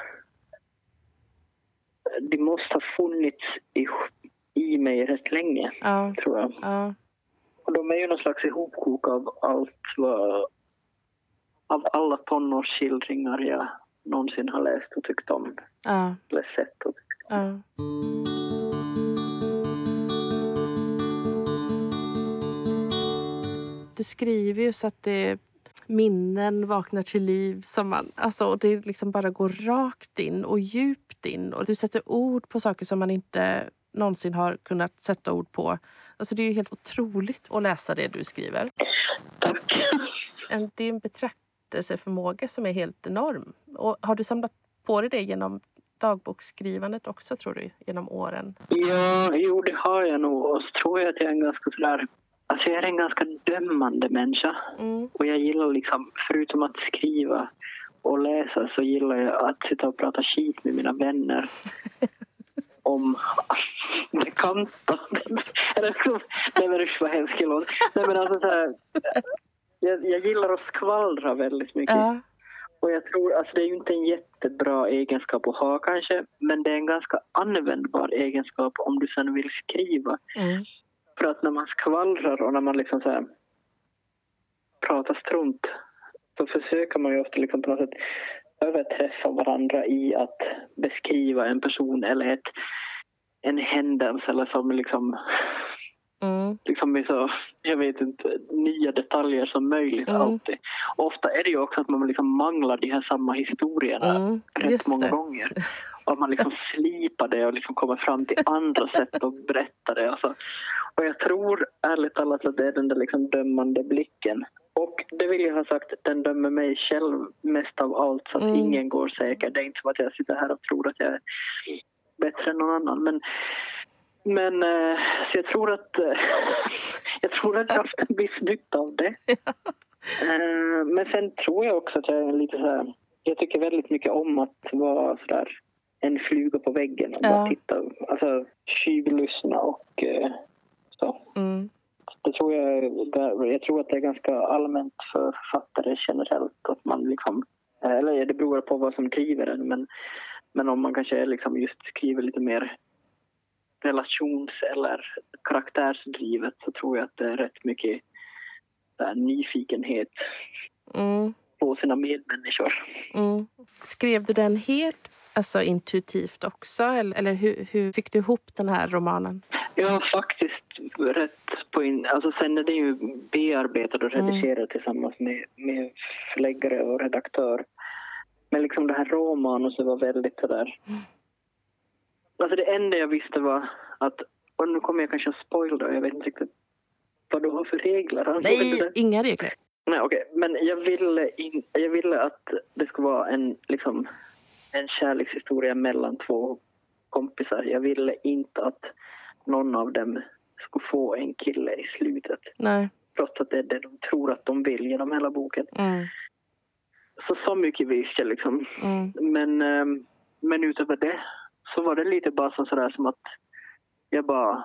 Det måste ha funnits i, i mig rätt länge, Ja. tror jag. Ja. Och de är ju någon slags ihopkok av allt vad... Av alla tonårsskildringar jag någonsin har läst och tyckt om. Ja. Eller sett och tyckt om. Ja. Du skriver ju så att det minnen vaknar till liv. Som man, alltså, och det liksom bara går rakt in och djupt in. Och Du sätter ord på saker som man inte någonsin har kunnat sätta ord på. Alltså, det är helt otroligt att läsa det du skriver. Tack. Det är en betraktelseförmåga som är helt enorm. Och har du samlat på dig det genom dagboksskrivandet också, tror du, genom åren? Ja, jo, det har jag nog. Och så tror jag att jag är en ganska sådär... Alltså jag är en ganska dömande människa. Mm. Och jag gillar liksom, förutom att skriva och läsa så gillar jag att sitta och prata skit med mina vänner om bekanta. Eller så- Nej men usch vad hemskt. Nej men alltså så här, jag, jag gillar att skvallra väldigt mycket. Ja. Och jag tror, alltså det är ju inte en jättebra egenskap att ha kanske, men det är en ganska användbar egenskap om du sen vill skriva. Mm. För att när man skvallrar och när man liksom så här pratar strunt så försöker man ju ofta liksom på något sätt överträffa varandra i att beskriva en person eller ett, en händelse eller som liksom, Mm. liksom med så, jag vet inte, nya detaljer som möjligt Mm. alltid. Ofta är det ju också att man liksom manglar de här samma historierna Mm. rätt Just många det. gånger. Och att man liksom slipar det och liksom kommer fram till andra sätt att berätta det. Alltså. Och jag tror ärligt talat att det är den där liksom dömande blicken. Och det vill jag ha sagt, den dömer mig själv mest av allt så att Mm. ingen går säker. Det är inte så att jag sitter här och tror att jag är bättre än någon annan. Men, men eh, så jag tror att eh, jag tror att jag har haft en viss nytta av det. Eh, men sen tror jag också att jag är lite så här... Jag tycker väldigt mycket om att vara så där en fluga på väggen och Ja. bara titta. Alltså tjuvlyssna och så. Mm. Det tror jag, jag tror att det är ganska allmänt för författare generellt att man liksom... Eller det beror på vad som driver en men Men om man kanske liksom just skriver lite mer relations eller karaktärsdrivet så tror jag att det är rätt mycket där, nyfikenhet Mm. på sina medmänniskor. Mm. Skrev du den helt alltså, intuitivt också? Eller, eller hur, hur fick du ihop den här romanen? Jag har faktiskt rätt på in, alltså sen är det ju bearbetad och redigerad tillsammans med, med förläggare och redaktör. Men liksom det här råmanuset var väldigt sådär... Alltså det enda jag visste var att, och nu kommer jag kanske att spoila jag vet inte riktigt vad du har för regler. Nej, inga regler. Nej, okej. Men jag ville, in, jag ville att det skulle vara en, liksom, en kärlekshistoria mellan två kompisar. Jag ville inte att någon av dem skulle få en kille i slutet. Nej. Trots att det är det de tror att de vill genom hela boken. Mm. Så så mycket visste jag liksom. Mm. Men, ehm, men utöver det så var det lite bara så sådär som att jag bara...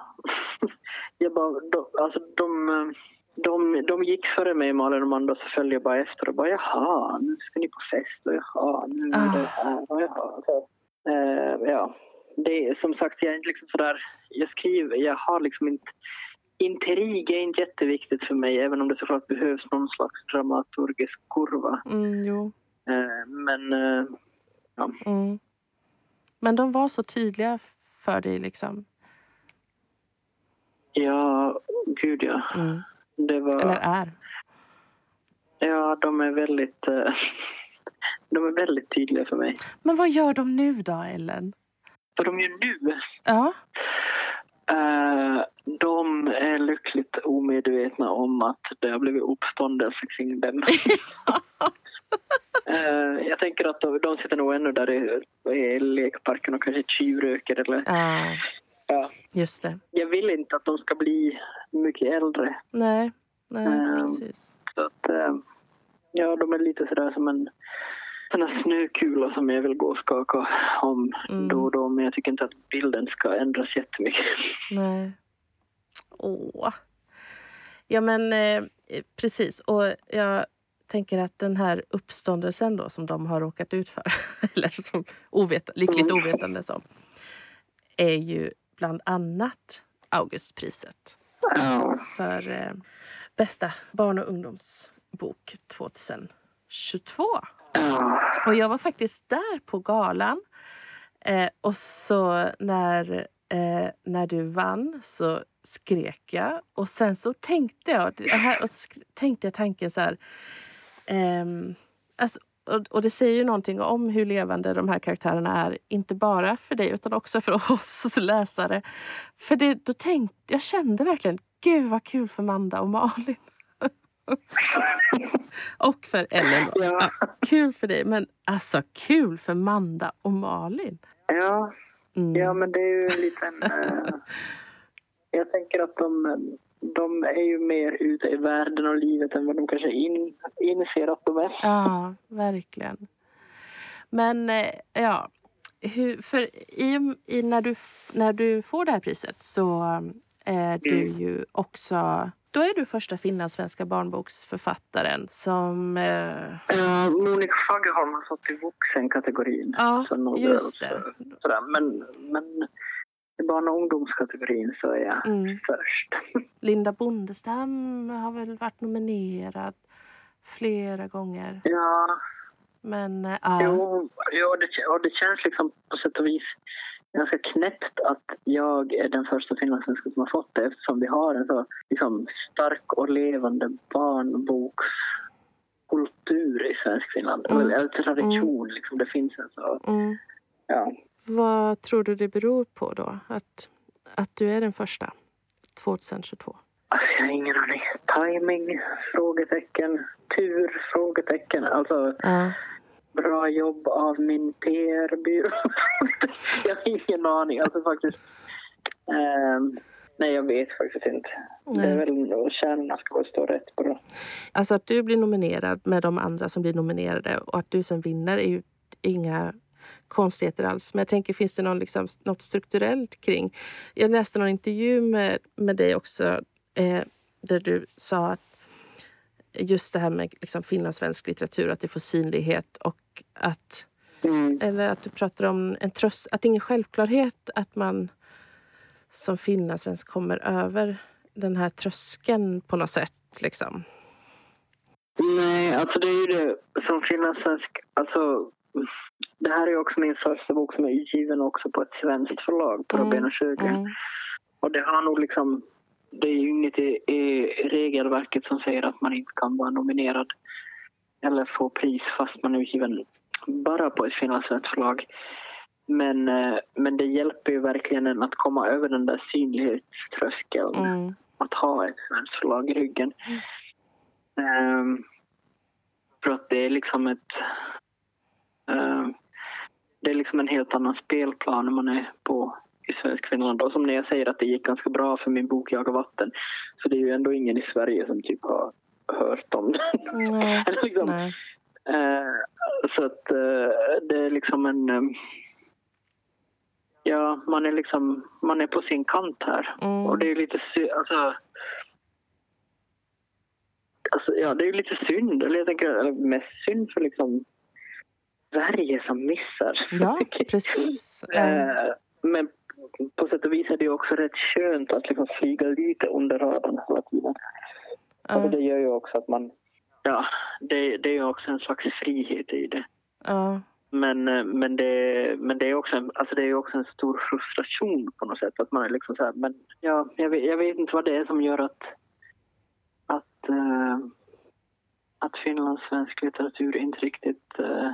jag bara de, alltså de, de, de gick före mig, Malin och Amanda, så följde jag bara efter och bara jaha, nu ska ni på fest och jaha, nu är det här och jaha. Så, eh, ja, det är som sagt, jag är inte liksom sådär... Jag skriver, jag har liksom inte... Intrig är inte jätteviktigt för mig, även om det såklart behövs någon slags dramaturgisk kurva. Mm. Eh, men eh, Mm. Men de var så tydliga för dig liksom? ja, gud ja. Mm. Det var... Eller är? Ja, de är väldigt... eh, de är väldigt tydliga för mig. Men vad gör de nu då, Ellen? Vad de gör nu? Ja. eh, de är lyckligt omedvetna om att det har blivit uppståndelse kring dem. Eh, jag tänker att de, de sitter nog ännu där i, i lekparken och kanske tjuvröker eller... ja. Ja. Just det. Jag vill inte att de ska bli mycket äldre. Nej, nej Ehm. precis. Så att, eh, ja, de är lite sådär som en sån här snökula som jag vill gå och skaka om Mm. då och då. Men jag tycker inte att bilden ska ändras jättemycket. Nej. Åh. Ja, men eh, precis. Och jag tänker att den här uppståndelsen då som de har råkat ut för, eller som ovet, lyckligt Mm. ovetande som, är ju bland annat Augustpriset för eh, bästa barn och ungdomsbok 2022. Ja. Och jag var faktiskt där på galan. Eh, och så när, eh, när du vann så skrek jag. Och sen så tänkte jag, här, och tänkte jag tanken så här. Ehm, alltså, och, och det säger ju någonting om hur levande de här karaktärerna är. Inte bara för dig utan också för oss läsare. För det, då tänkte, jag kände verkligen, gud vad kul för Manda och Malin. och för Ellen. Ja. Ja, kul för dig, men alltså kul för Manda och Malin. Ja. Mm. ja, men det är ju en liten... eh, jag tänker att de, de är ju mer ute i världen och livet än vad de kanske in, inser att de är. Ja, verkligen. Men eh, ja, hur, för i, i, när, du, när du får det här priset så är du Mm. ju också... Då är du första finlandssvenska barnboksförfattaren som... Eh, Uh, Monica Fagerholm har fått i vuxenkategorin. ja, just det. Sådär. Men, men i barn och ungdomskategorin så är jag Mm. först. Linda Bondestam har väl varit nominerad flera gånger. Ja, Men ja. jo, jo det, och det känns liksom på sätt och vis ganska knäppt att jag är den första finlandssvensken som har fått det eftersom vi har en så liksom, stark och levande barnbokskultur i svensk Finland. Mm. Eller tradition, liksom. Det finns en så... Mm. Ja. Vad tror du det beror på då? Att, att du är den första 2022? Alltså, jag har ingen aning. Timing? Frågetecken. Tur? Frågetecken. Alltså, Ja. bra jobb av min PR-byrå. jag har ingen aning. Alltså faktiskt. ehm, nej, jag vet faktiskt inte. Det är Nej. väl kärnorna ska stå rätt på det. Alltså att du blir nominerad med de andra som blir nominerade och att du sen vinner är ju inga konstigheter alls. Men jag tänker, finns det någon, liksom, något strukturellt kring? Jag läste någon intervju med, med dig också eh, där du sa att just det här med liksom, finlandssvensk litteratur, att det får synlighet och att Mm. Eller att du pratar om en tröst, att det är ingen självklarhet att man som finlandssvensk kommer över den här tröskeln på något sätt. Liksom. Nej, alltså det är ju det som finlandssvensk... Alltså, det här är också min första bok som är utgiven också på ett svenskt förlag på Mm, Robin och Sjögren. Mm. Och det har nog liksom... Det är ju inget i, i regelverket som säger att man inte kan vara nominerad eller få pris fast man är utgiven bara på ett finlandssvenskt förlag. Men, eh, men det hjälper ju verkligen en att komma över den där synlighetströskeln. Mm. Att ha ett svenskt förlag i ryggen. Ehm, för att det är liksom ett... ehm, det är liksom en helt annan spelplan när man är på i svensk Finland. Och som när jag säger att det gick ganska bra för min bok Jag och vatten. Så det är ju ändå ingen i Sverige som typ har hört om den. Nej. Liksom, Nej. Eh, så att eh, det är liksom en... eh, ja, man är liksom... Man är på sin kant här. Mm. Och det är lite alltså, alltså... Ja, det är lite synd. Eller jag tänker eller mest synd för liksom Sverige som missar. Ja, precis. Eh, men på sätt och vis är det också rätt skönt att liksom flyga lite under radarn hela tiden. Alltså ja, det gör ju också att man... Ja, det, det är ju också en slags frihet i det. ja. Men, eh, men, det, men det är också en, alltså det är också en stor frustration på något sätt. Att man är liksom så här, men ja, jag vet, jag vet inte vad det är som gör att, att, uh, att finlandssvensk litteratur inte riktigt, eh,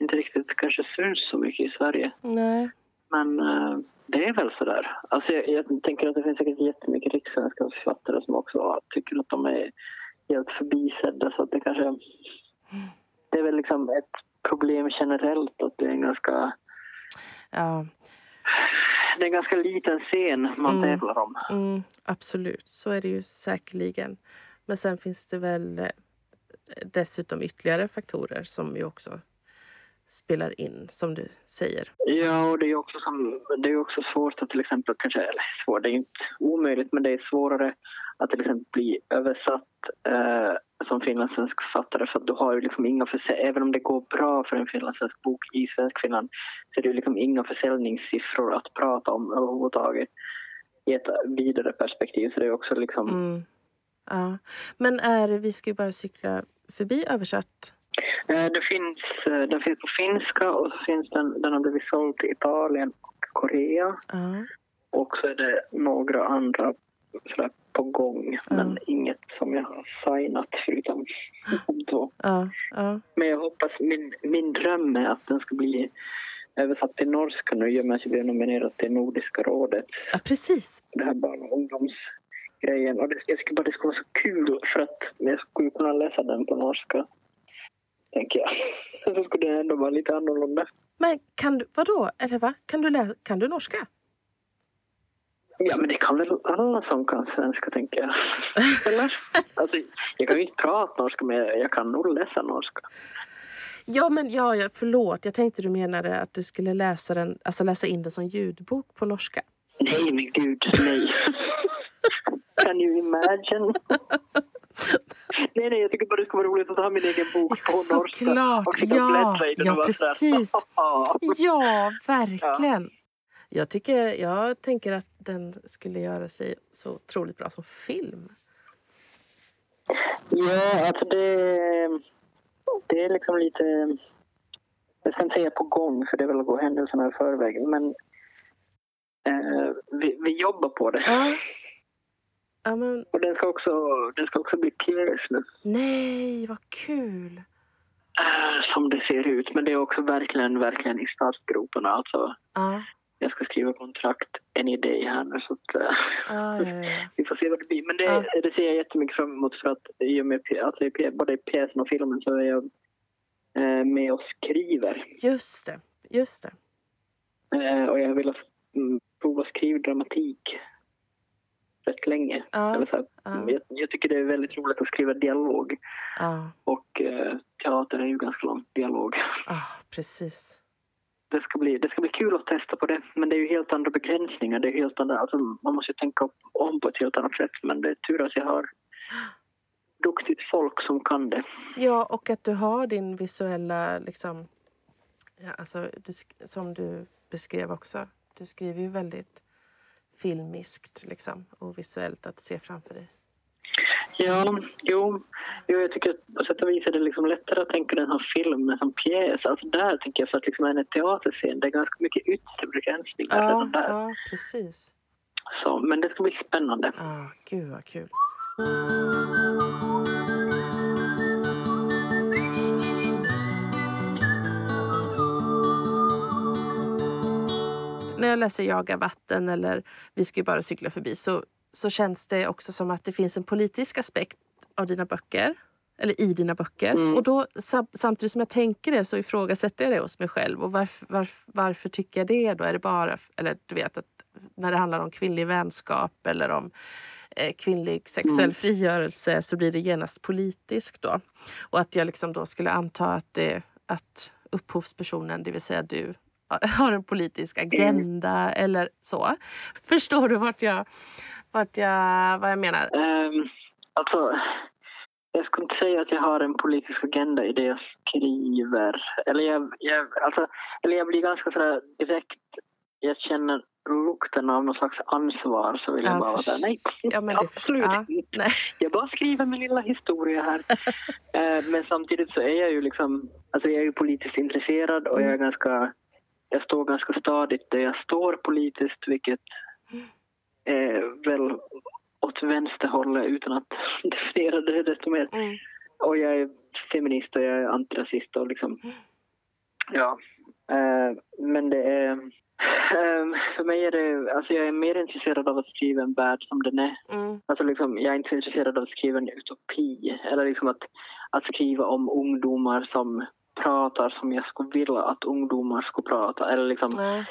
inte riktigt kanske syns så mycket i Sverige. Nej. Men eh, det är väl så där. Alltså jag, jag tänker att det finns säkert jättemycket rikssvenska författare som också tycker att de är helt förbisedda. Så att det kanske... Det är väl liksom ett problem generellt att det är en ganska, Ja, det är en ganska liten scen man Mm. tävlar om. mm, absolut. Så är det ju säkerligen. Men sen finns det väl eh, dessutom ytterligare faktorer som ju också spelar in, som du säger. Ja, och det är också, som, det är också svårt att till exempel, kanske, eller svårt, det är inte omöjligt, men det är svårare att till exempel bli översatt eh, som finlandssvensk författare för att du har ju liksom inga försä- även om det går bra för en finlandssvensk bok i Svenskfinland så är det ju liksom inga försäljningssiffror att prata om överhuvudtaget i ett vidare perspektiv. Så det är också liksom... Mm. Ja. Men är, vi ska ju bara cykla förbi översatt. Eh, det finns, eh, den finns på finska och finns den, den har blivit såld till Italien och Korea. Ja. Och så är det några andra sådär på gång, men inget som jag har signat förutom. Ja, ja. Men jag hoppas, min, min dröm är att den ska bli översatt till norska nu i och med att jag blev nominerad till Nordiska rådet. ja precis. Det här barn och ungdomsgrejen. Och det, jag tycker bara det skulle vara så kul för att jag skulle kunna läsa den på norska. Tänker jag. Så skulle det ändå vara lite annorlunda. Men kan du, vadå? Eller va? Kan du, lä- kan du norska? Ja, men det kan väl alla som kan svenska, tänker jag. Eller? Alltså, jag kan ju inte prata norska, men jag kan nog läsa norska. Ja, men ja, ja, förlåt. Jag tänkte du menade att du skulle läsa, den, alltså läsa in den som ljudbok på norska. Nej, men gud, nej. Can you imagine? nej, nej, jag tycker bara det skulle vara roligt att ha min egen bok på Ja, norska. såklart. Ja, ja, precis. Ja, verkligen. Jag, tycker, jag tänker att den skulle göra sig så otroligt bra som film. Ja, alltså det, det är liksom lite... Jag ska inte säga på gång, för det är väl att gå händelserna i förväg. Men eh, vi, vi jobbar på det. Ja. Ja, men Och den ska också, den ska också bli pjäs nu. nej, vad kul! Eh, som det ser ut. Men det är också verkligen, verkligen i startgroparna. Alltså, Ja, jag ska skriva kontrakt any day här nu. Så att, eh, ja, vi får se vad det blir. Men det, det ser jag jättemycket fram emot för att i och med att det är både pjäsen och filmen så är jag eh, med och skriver. Just det, just det. Eh, och jag velat mm, prova skriva dramatik rätt länge. Ja, ja. jag, jag tycker det är väldigt roligt att skriva dialog. Ja, Och eh, teater är ju ganska lång dialog. ah, precis. Det ska, bli, det ska bli kul att testa på det. Men det är ju helt andra begränsningar. Det är helt andra, alltså, man måste tänka om på ett helt annat sätt. Men det är tur att jag har duktigt folk som kan det. Ja, och att du har din visuella liksom, Ja, alltså, du, som du beskrev också, du skriver ju väldigt filmiskt liksom, och visuellt att se framför dig. Ja, jo. jo jag tycker att på sätt och vis är det liksom lättare att tänka den här filmen som pjäs. Alltså där tänker jag för att liksom en teaterscen, det är ganska mycket yttre begränsningar Ja, där. ja precis. Så, men det ska bli spännande. Ah, gud vad kul. Jag läser Jaga vatten eller Vi ska ju bara cykla förbi så, så känns det också som att det finns en politisk aspekt av dina böcker. Eller i dina böcker. Mm. Och då, sam- samtidigt som jag tänker det så ifrågasätter jag det hos mig själv. Och varför, varför, varför tycker jag det då? Är det bara, eller du vet, att när det handlar om kvinnlig vänskap eller om eh, kvinnlig sexuell Mm. frigörelse så blir det genast politiskt då. Och att jag liksom då skulle anta att, det, att upphovspersonen, det vill säga du, har en politisk agenda eller så. Förstår du vart jag, vart jag, vad jag menar? Um, alltså, jag skulle inte säga att jag har en politisk agenda i det jag skriver. Eller jag, jag, alltså, eller jag blir ganska sådär direkt... Jag känner lukten av någon slags ansvar så vill jag Ja, bara vara där. Nej, Ja, absolut ja, inte. nej. Jag bara skriver min lilla historia här. Eh, Men samtidigt så är jag ju liksom... Alltså jag är ju politiskt intresserad och jag är ganska... Jag står ganska stadigt där jag står politiskt vilket är väl åt vänsterhållet utan att definiera det desto mer. Mm. Och jag är feminist och jag är antirasist och liksom... Ja. Eh, men det är... eh, för mig är det... Alltså jag är mer intresserad av att skriva en värld som den är. Mm. Alltså liksom, jag är inte så intresserad av att skriva en utopi. Eller liksom att, att skriva om ungdomar som pratar som jag skulle vilja att ungdomar skulle prata. Eller liksom, Nej.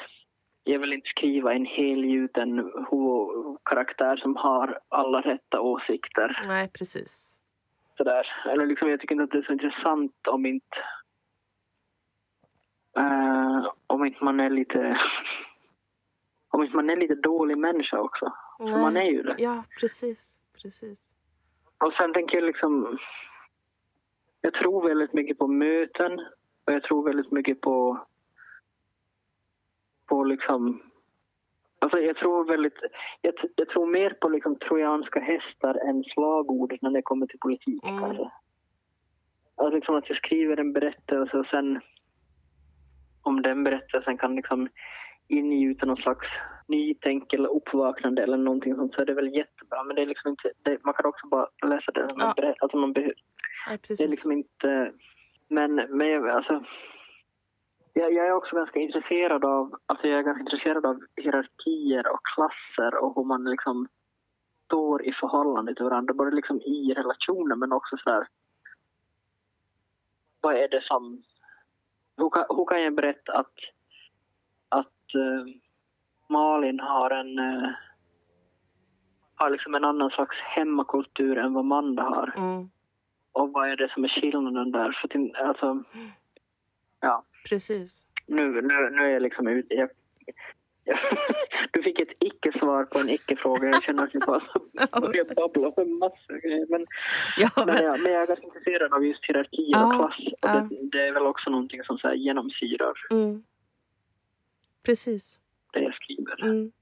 jag vill inte skriva en helgjuten karaktär som har alla rätta åsikter. nej, precis. Sådär. Eller liksom, jag tycker inte att det är så intressant om inte... eh, om inte man är lite... om inte man är lite dålig människa också. För Nej. man är ju det. Ja, precis. precis. Och sen tänker jag liksom... Jag tror väldigt mycket på möten och jag tror väldigt mycket på... På liksom... Alltså jag tror väldigt... Jag, jag tror mer på liksom trojanska hästar än slagord när det kommer till politik Mm. kanske. Alltså liksom att jag skriver en berättelse och sen... Om den berättelsen kan liksom ingjuta någon slags nytänk eller uppvaknande eller någonting sånt så är det väl jättebra. Men det är liksom inte, det, man kan också bara läsa det som Ja. en berättelse. Alltså man Nej, det är liksom inte... Men, men jag, alltså... Jag, jag är också ganska intresserad av, alltså jag är ganska intresserad av hierarkier och klasser och hur man liksom står i förhållande till varandra. Både liksom i relationer men också så här... Vad är det som... Hur kan, hur kan jag berätta att, att eh, Malin har en... eh, har liksom en annan slags hemmakultur än vad Manda har. Mm. Och vad är det som är skillnaden där? För till, alltså, ja, Precis. nu, nu, nu är jag liksom ute. Jag, jag, du fick ett icke-svar på en icke-fråga. Jag känner att jag bara börjar babbla om en massa grejer. Men, Ja, men, men, jag, men jag är ganska intresserad av just hierarkier Ja, och klass. Och ja. det, det är väl också någonting som så här genomsyrar mm. Precis. det jag skriver. Mm.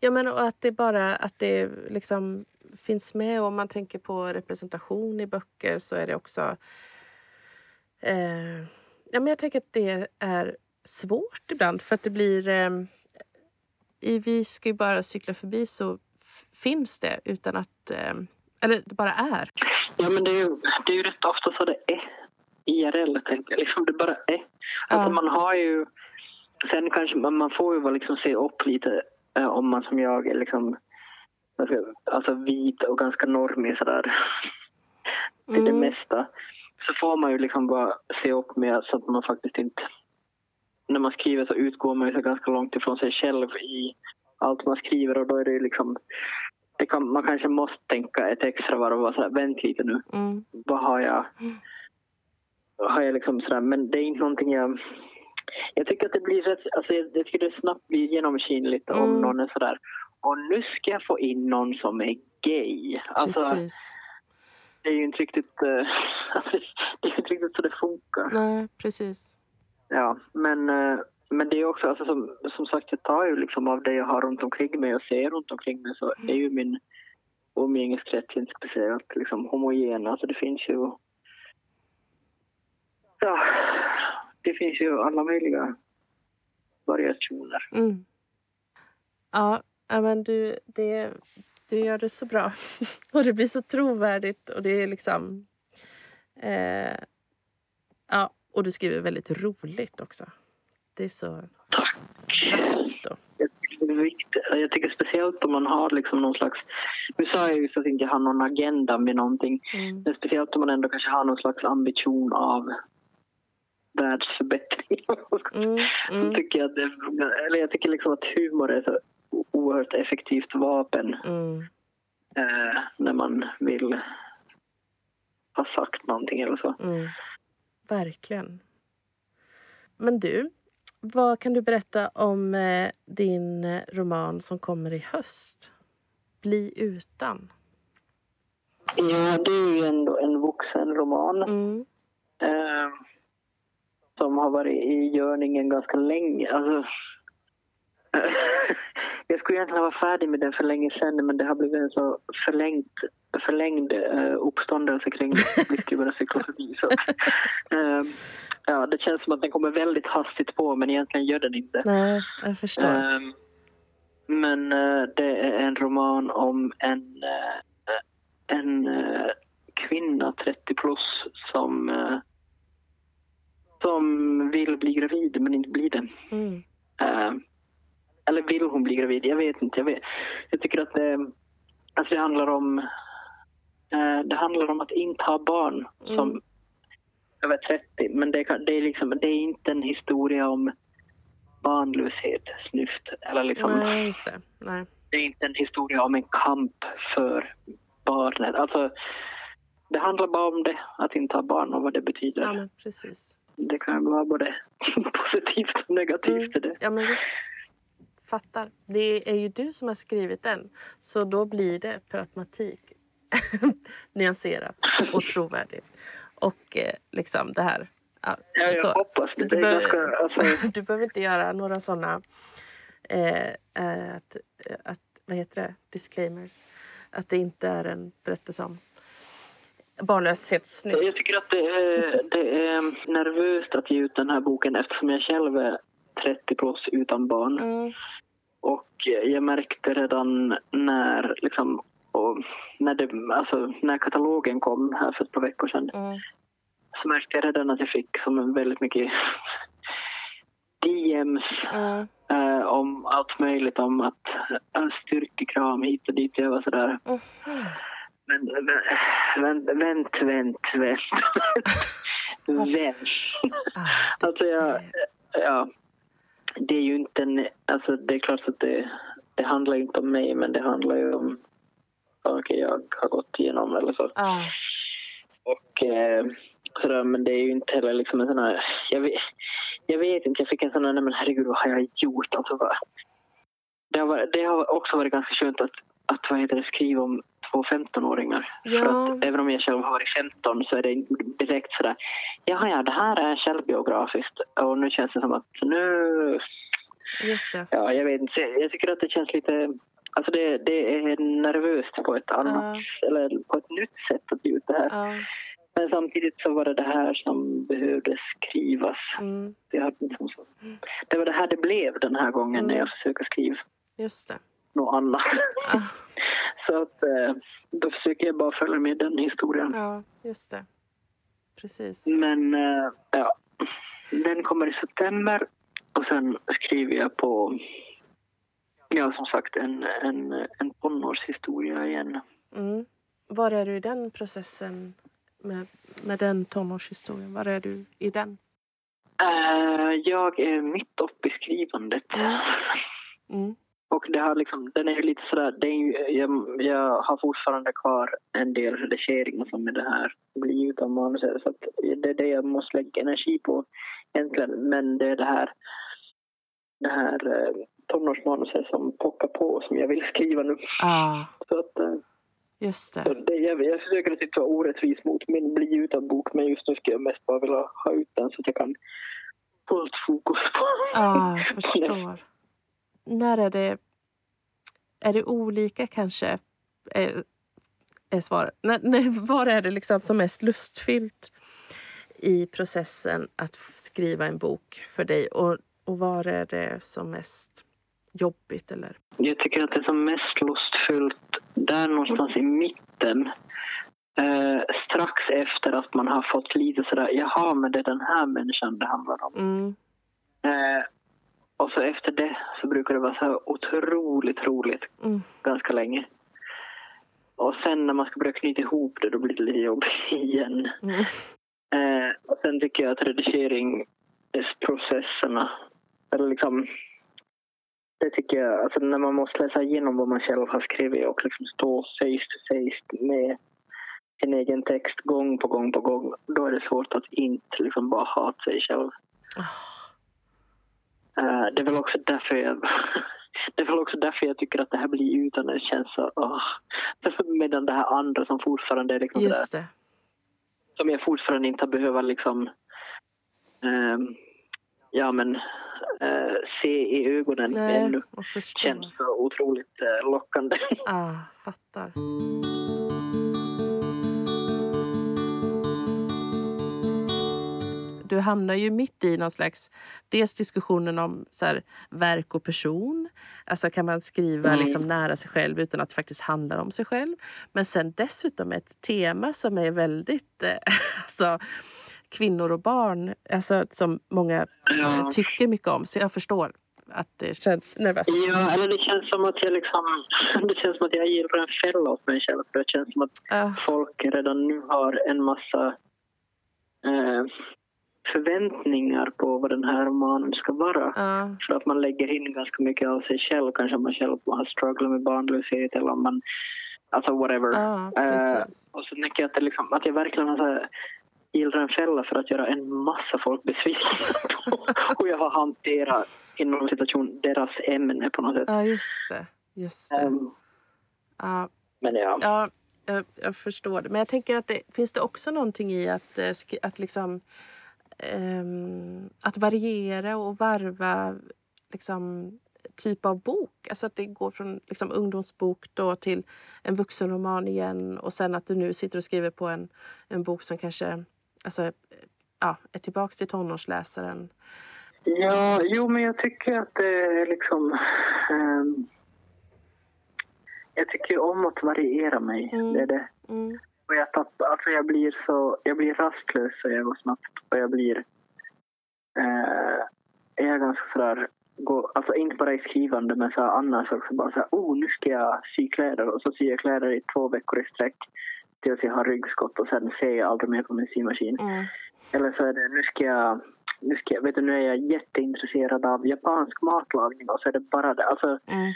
Ja, men och att det bara att det liksom finns med. Och om man tänker på representation i böcker så är det också... Eh, ja, men jag tänker att det är svårt ibland för att det blir... Eh, I Vi ska ju bara cykla förbi så finns det utan att... Eh, eller det bara är. Ja, men det är, ju, det är ju rätt ofta så det är. IRL, tänker jag. Liksom det bara är. Alltså Ja. man har ju... Sen kanske man, man får ju liksom se upp lite eh, om man som jag är liksom... Alltså vit och ganska normig sådär. Till det Mm. mesta. Så får man ju liksom bara se upp med så att man faktiskt inte... När man skriver så utgår man ju så ganska långt ifrån sig själv i allt man skriver och då är det ju liksom... Det kan, man kanske måste tänka ett extra varv och vara så här, vänt lite nu Mm. vad har jag... Mm. Har jag liksom sådär, men det är inte någonting jag... Jag tycker att det blir rätt... Alltså jag, jag tycker det snabbt blir genomskinligt om Mm. någon är sådär... Och nu ska jag få in någon som är gay. Alltså, Precis. det är ju inte riktigt... eh, alltså, det är inte riktigt så det funkar. Nej, precis. Ja, men, eh, men det är också, alltså, som, som sagt, jag tar ju liksom av det jag har runt omkring mig och ser runt omkring mig så är ju min umgängeskrets inte speciellt liksom, homogen. Alltså det finns ju... Ja, det finns ju alla möjliga variationer. Mm. Ja, men du, det, du gör det så bra. och det blir så trovärdigt och det är liksom... Eh, ja, och du skriver väldigt roligt också. Det är så... Tack! Då. Jag tycker, det är viktigt. jag tycker speciellt om man har liksom någon slags... Nu sa jag just att jag inte har någon agenda med någonting. Mm. Men speciellt om man ändå kanske har någon slags ambition av världsförbättring. Mm, Så mm, tycker jag, att eller jag tycker liksom att humor är ett oerhört effektivt vapen mm. eh, när man vill ha sagt någonting eller så. Mm. Verkligen. Men du, vad kan du berätta om eh, din eh, roman som kommer i höst? Bli utan. Ja, det är ju ändå en vuxenroman Mm. eh, som har varit i görningen ganska länge. Alltså, jag skulle egentligen vara färdig med den för länge sedan men det har blivit en så förlängt, förlängd eh, uppståndelse kring missbrukarnas cyklofobi. Så, eh, ja, det känns som att den kommer väldigt hastigt på men egentligen gör den inte. Nej, jag förstår. Ehm, men eh, det är en roman om en, eh, en kvinna, 30 plus, som, som vill bli gravid men inte blir det. Mm. Eller vill hon bli gravid? Jag vet inte. Jag, vet. jag tycker att det, alltså det handlar om eh, det handlar om att inte ha barn som Mm. över 30. Men det, det, är liksom, det är inte en historia om barnlöshet, snyft. Eller liksom, Nej, just det. Nej. Det är inte en historia om en kamp för barnet. Alltså, det handlar bara om det, att inte ha barn och vad det betyder. Ja, precis. Det kan vara både positivt och negativt. i det. Ja, men visst. Fattar. Det är ju du som har skrivit den. Så då blir det per automatik nyanserat och trovärdigt. Och eh, liksom det här. Ja, Ja, jag så. hoppas Så det. du, behöver, ganska, alltså, du behöver inte göra några såna eh, eh, att, eh, att, vad heter det? disclaimers. Att det inte är en berättelse om barnlöshetssnyft. Jag tycker att det är, det är nervöst att ge ut den här boken eftersom jag själv är 30 plus utan barn. Mm, Och jag märkte redan när, liksom, när, det, alltså, när katalogen kom här för ett par veckor sedan mm, så märkte jag redan att jag fick som väldigt mycket DMs mm, eh, om allt möjligt. Om att äh, styrkekram hit och dit. Jag var sådär... mhm. Men vänt, vänt, vänt, vänt. vänt. Ah, Alltså jag, ja, det är ju inte en, alltså det är klart att det, det handlar inte om mig men det handlar ju om saker jag har gått igenom eller så. ah, Och eh, sådär, men det är ju inte heller liksom en sån här, jag vet, jag vet inte, jag fick en sån här, nej men herregud vad har jag gjort? Alltså, det, har varit, det har också varit ganska skönt att, att vad heter det, skriva om två 15-åringar. För Ja. att även om jag själv har varit 15 så är det inte direkt sådär, jaha ja det här är självbiografiskt och nu känns det som att nu, just det. ja jag vet inte, jag tycker att det känns lite, alltså det, det är nervöst på ett annat, eller på ett nytt sätt att ge ut det här. Ja, Men samtidigt så var det det här som behövde skrivas. mm, Det, liksom så. det var det här det blev den här gången när Mm. jag försöker skriva just det. Något annat. Ah, så att, eh, då försöker jag bara följa med den historien. ja, just det. Precis. Men eh, ja, den kommer i september och sen skriver jag på, ja som sagt, en, en, en tonårshistoria igen. Mm. Var är du i den processen med, med den tonårshistorien? Var är du i den? Eh, jag är mitt uppe i skrivandet. Mm. Mm. Och det har liksom, den är ju lite sådär, ju, jag, jag har fortfarande kvar en del redigeringar som är det här blir utan manuset. Så det är det jag måste lägga energi på egentligen. Men det är det här, det här eh, tonårsmanuset som pockar på som jag vill skriva nu. Ah, Så att, eh, just det. det jag, jag försöker att inte vara orättvis mot min bli utan bok men just nu ska jag mest bara vilja ha ut den så att jag kan fullt fokus på. Ja, jag förstår. När är det... Är det olika kanske? Är, är svaret. När, när, var är det liksom som mest lustfyllt i processen att skriva en bok för dig? Och, och var är det som mest jobbigt? Eller? Jag tycker att det är som mest lustfyllt där någonstans i mitten. Eh, strax efter att man har fått lite sådär, jaha, men det är den här människan det handlar om. Mm. Eh, och så efter det så brukar det vara så otroligt roligt Mm. ganska länge. Och sen när man ska börja knyta ihop det, då blir det lite jobbigt igen. Mm. Eh, och sen tycker jag att redigeringsprocesserna, eller liksom, det tycker jag, alltså när man måste läsa igenom vad man själv har skrivit och liksom stå face to face med sin egen text gång på gång på gång, då är det svårt att inte liksom bara hata sig själv. Eh, det är väl också därför jag det är väl också därför jag tycker att det här blir utan det känns så... åh. Medan det här andra som fortfarande är liksom Just det. som jag fortfarande inte har behövt liksom ehm, ja men eh, se i ögonen Nej, ännu känns så otroligt eh, lockande. Ah, fattar. Du hamnar ju mitt i någon slags... Dels diskussionen om så här, verk och person. Alltså kan man skriva Mm. liksom nära sig själv utan att det faktiskt handlar om sig själv. Men sen dessutom ett tema som är väldigt... Eh, alltså, kvinnor och barn, alltså, som många Ja. tycker mycket om. Så jag förstår att det känns nervöst. Ja, eller det känns som att jag liksom, det känns som att jag gillar en fälla åt mig själv. För det känns som att Ah, folk redan nu har en massa eh, förväntningar på vad den här romanen ska vara. ah, För att man lägger in ganska mycket av sig själv. Kanske man själv har strugglat med barnlöshet eller om man... Alltså whatever. Eh, precis. och så tänker jag att, liksom, att jag verkligen har så här, en fälla för att göra en massa folk besvikna på hur jag har hanterat inom situation deras ämne på något sätt. Ja, just det. Just det. Ehm, Ja, men ja. ja, jag, jag förstår det. Men jag tänker att det finns det också någonting i att, eh, att liksom ehm, att variera och varva liksom, typ av bok. Alltså att det går från liksom, ungdomsbok då till en vuxenroman igen och sen att du nu sitter och skriver på en, en bok som kanske alltså, ja, är tillbaks till tonårsläsaren. Ja, jo men jag tycker att det är liksom... ehm, jag tycker om att variera mig. Mm. Det är det. Mm. Och jag, tappar, alltså jag blir så... Jag blir rastlös så jag snabbt. Och jag blir... Eh, jag är ganska sådär... Gå, alltså inte bara i skrivande men så här annars också bara så här, oh nu ska jag sy kläder och så syr jag kläder i två veckor i sträck tills jag har ryggskott och sen ser jag aldrig mer på min symaskin. Mm. Eller så är det, nu ska jag, nu ska vet du, nu är jag jätteintresserad av japansk matlagning och så är det bara det. Alltså, Mm.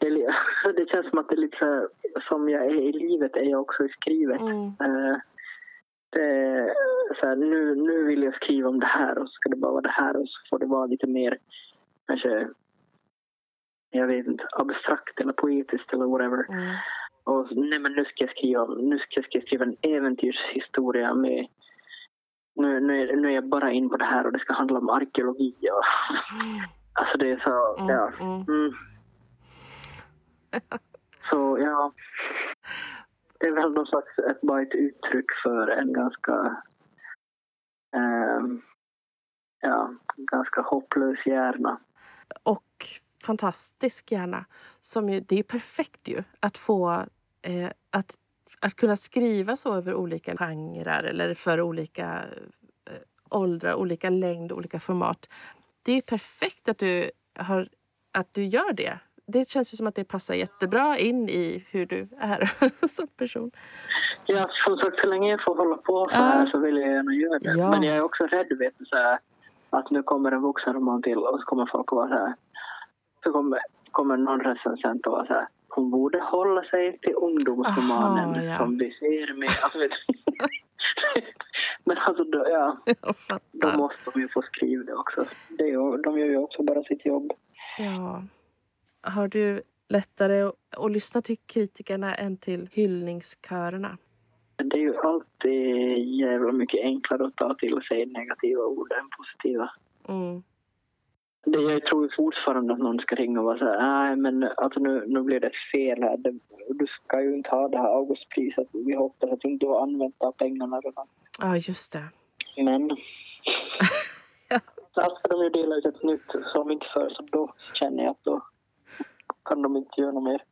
Det, det känns som att det är lite som jag är i livet är jag också i skrivet. Mm. Eh, det, så här, nu, nu vill jag skriva om det här och så ska det bara vara det här och så får det vara lite mer kanske jag vet inte, abstrakt eller poetiskt eller whatever. Mm. Och nej, men nu ska jag skriva, nu ska jag skriva en äventyrshistoria med nu, nu, är, nu är jag bara in på det här och det ska handla om arkeologi. Och, alltså det är så, Mm. ja. Mm. Så ja, det är väl någon slags, ett, bara ett uttryck för en ganska, eh, ja, ganska hopplös hjärna. och fantastisk hjärna. Som ju, det är ju perfekt ju att få eh, att, att kunna skriva så över olika genrer eller för olika eh, åldrar, olika längd, olika format. Det är ju perfekt att du, har, att du gör det. Det känns ju som att det passar jättebra in i hur du är som person. Ja, som sagt, så länge jag får hålla på så Ja. här så vill jag gärna göra det. Ja. Men jag är också rädd, vet du, så här, att nu kommer en vuxenroman till och så kommer folk att vara så här. Så kommer, kommer någon recensent att vara så här. Hon borde hålla sig till ungdomsromanen Aha, ja. som vi ser med... Alltså. Men alltså, då, ja, då måste de ju få skriva det också. Det är, de gör ju också bara sitt jobb. Ja. Har du lättare att, att lyssna till kritikerna än till hyllningskörerna? Det är ju alltid jävla mycket enklare att ta till sig negativa ord än positiva. Mm. Det, jag tror fortfarande att någon ska ringa och vara så här, nej men alltså nu, nu blir det fel här. Det, du ska ju inte ha det här Augustpriset. Vi hoppas att du inte har använt av pengarna redan. Ja, just det. Men så ska de ju dela ut ett nytt som inte för så då känner jag att då kan de inte göra mer.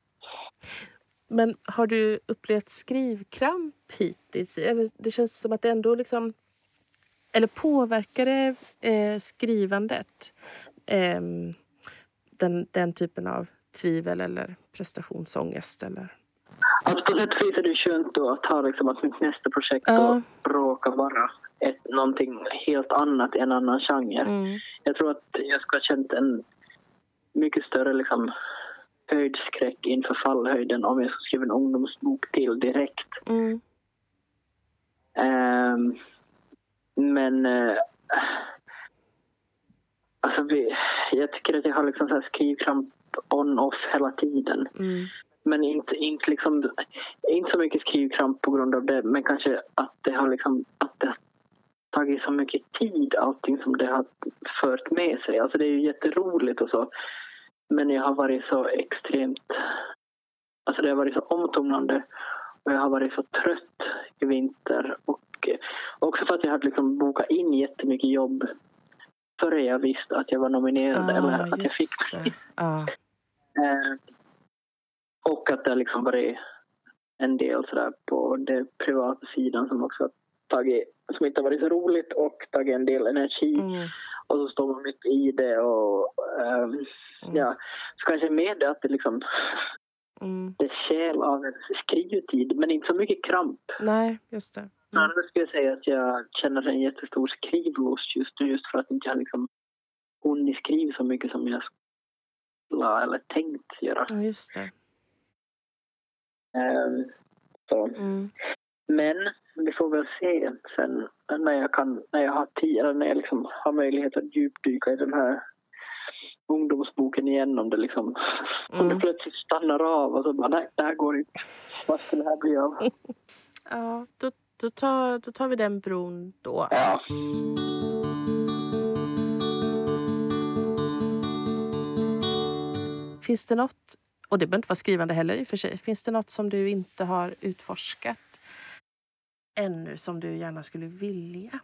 Men har du upplevt skrivkramp hittills? Eller det känns som att det ändå liksom... Eller påverkar det eh, skrivandet? Eh, den, den typen av tvivel eller prestationsångest? Eller? Alltså på sätt och vis är det skönt då att ha liksom att mitt nästa projekt Ja. då råkar vara ett, någonting helt annat, en annan genre. Mm. Jag tror att jag skulle ha känt en mycket större liksom, höjdskräck inför fallhöjden om jag skulle skriva en ungdomsbok till direkt. Mm. Ehm, men eh, alltså vi, jag tycker att jag har liksom så skrivkramp on-off hela tiden. Mm. Men inte, inte, liksom, inte så mycket skrivkramp på grund av det, men kanske att det har, liksom, att det har tagit så mycket tid, allting som det har fört med sig. Alltså det är ju jätteroligt och så, men jag har varit så extremt... Alltså det har varit så omtumlande och jag har varit så trött i vinter. Och också för att jag hade liksom bokat in jättemycket jobb före jag visste att jag var nominerad eller Ah, att jag fick. Ja. Eh, och att det har liksom varit en del sådär på den privata sidan som också tagit, som inte har varit så roligt och tagit en del energi. Mm. Och så står man mitt i det och ehm, Mm. ja, så kanske med det att det liksom Mm. det stjäl av en skrivtid men inte så mycket kramp. Nej, just det. Mm. Annars skulle jag säga att jag känner en jättestor skrivlust just nu just för att inte jag liksom hunnit skriva så mycket som jag skulle eller tänkt göra. Ja, just det. Ehm, så. Mm. Men vi får väl se sen när jag, kan, när jag har tid, eller när jag liksom har möjlighet att djupdyka i den här ungdomsboken igen om det liksom om det Mm. plötsligt stannar av och så bara nej, det här går inte. Vad ska det här bli av? Ja, då, då, tar, då tar vi den bron då. Ja. Finns det något, och det behöver inte vara skrivande heller i och för sig, finns det något som du inte har utforskat ännu som du gärna skulle vilja?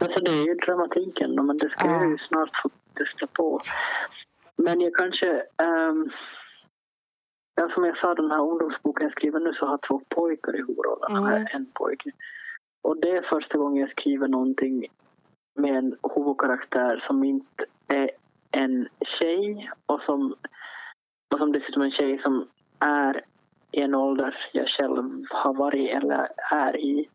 Alltså det är ju dramatiken men det ska jag ju snart få testa på. Men jag kanske... Um, ja, som jag sa, den här ungdomsboken jag skriver nu så har två pojkar i huvudrollerna. Mm. Mm. En pojke. Och det är första gången jag skriver någonting med en huvudkaraktär som inte är en tjej och som, och som dessutom är en tjej som är i en ålder jag själv har varit eller är i.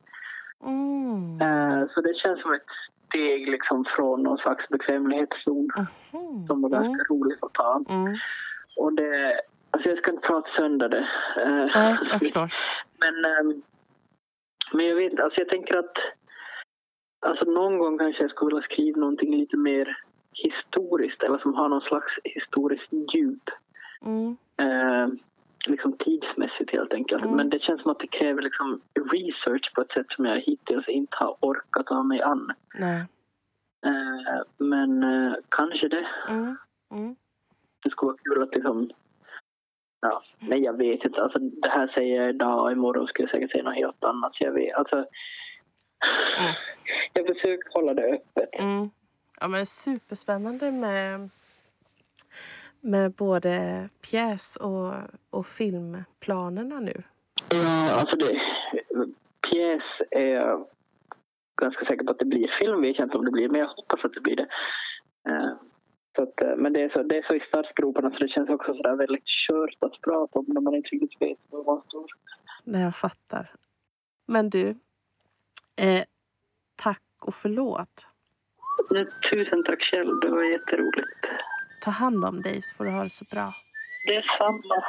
Mm. Eh, Så det känns som ett steg liksom från någon slags bekvämlighetszon Mhm. som var ganska Mm. roligt att ta. Mm. Och det, alltså jag ska inte prata sönder det. Eh, Nej, jag förstår. Men, ehm, men jag vet alltså jag tänker att alltså någon gång kanske jag skulle vilja skriva någonting lite mer historiskt eller som har någon slags historiskt djup. Mm. Eh, liksom tidsmässigt helt enkelt. Mm. Men det känns som att det kräver liksom research på ett sätt som jag hittills inte har orkat ta mig an. Eh, men eh, kanske det. Mm. Mm. Det skulle vara kul att liksom... Ja, nej jag vet inte. Alltså, det här säger jag idag och imorgon skulle jag säkert säga något helt annat. Så jag vet. Alltså, Mm. Jag försöker hålla det öppet. Mm. Ja, men superspännande med, med både pjäs och, och filmplanerna nu. Ja, alltså det... Pjäs är jag ganska säker på att det blir. Film vet jag inte om det blir, men jag hoppas att det blir det. Eh, Så att, eh, men det är, så, det är så i startgroparna så det känns också så väldigt kört att prata om när man inte riktigt vet var man står. Nej, jag fattar. Men du, eh, tack och förlåt. Tusen tack själv, det var jätteroligt. Ta hand om dig så får du ha det så bra. Detsamma.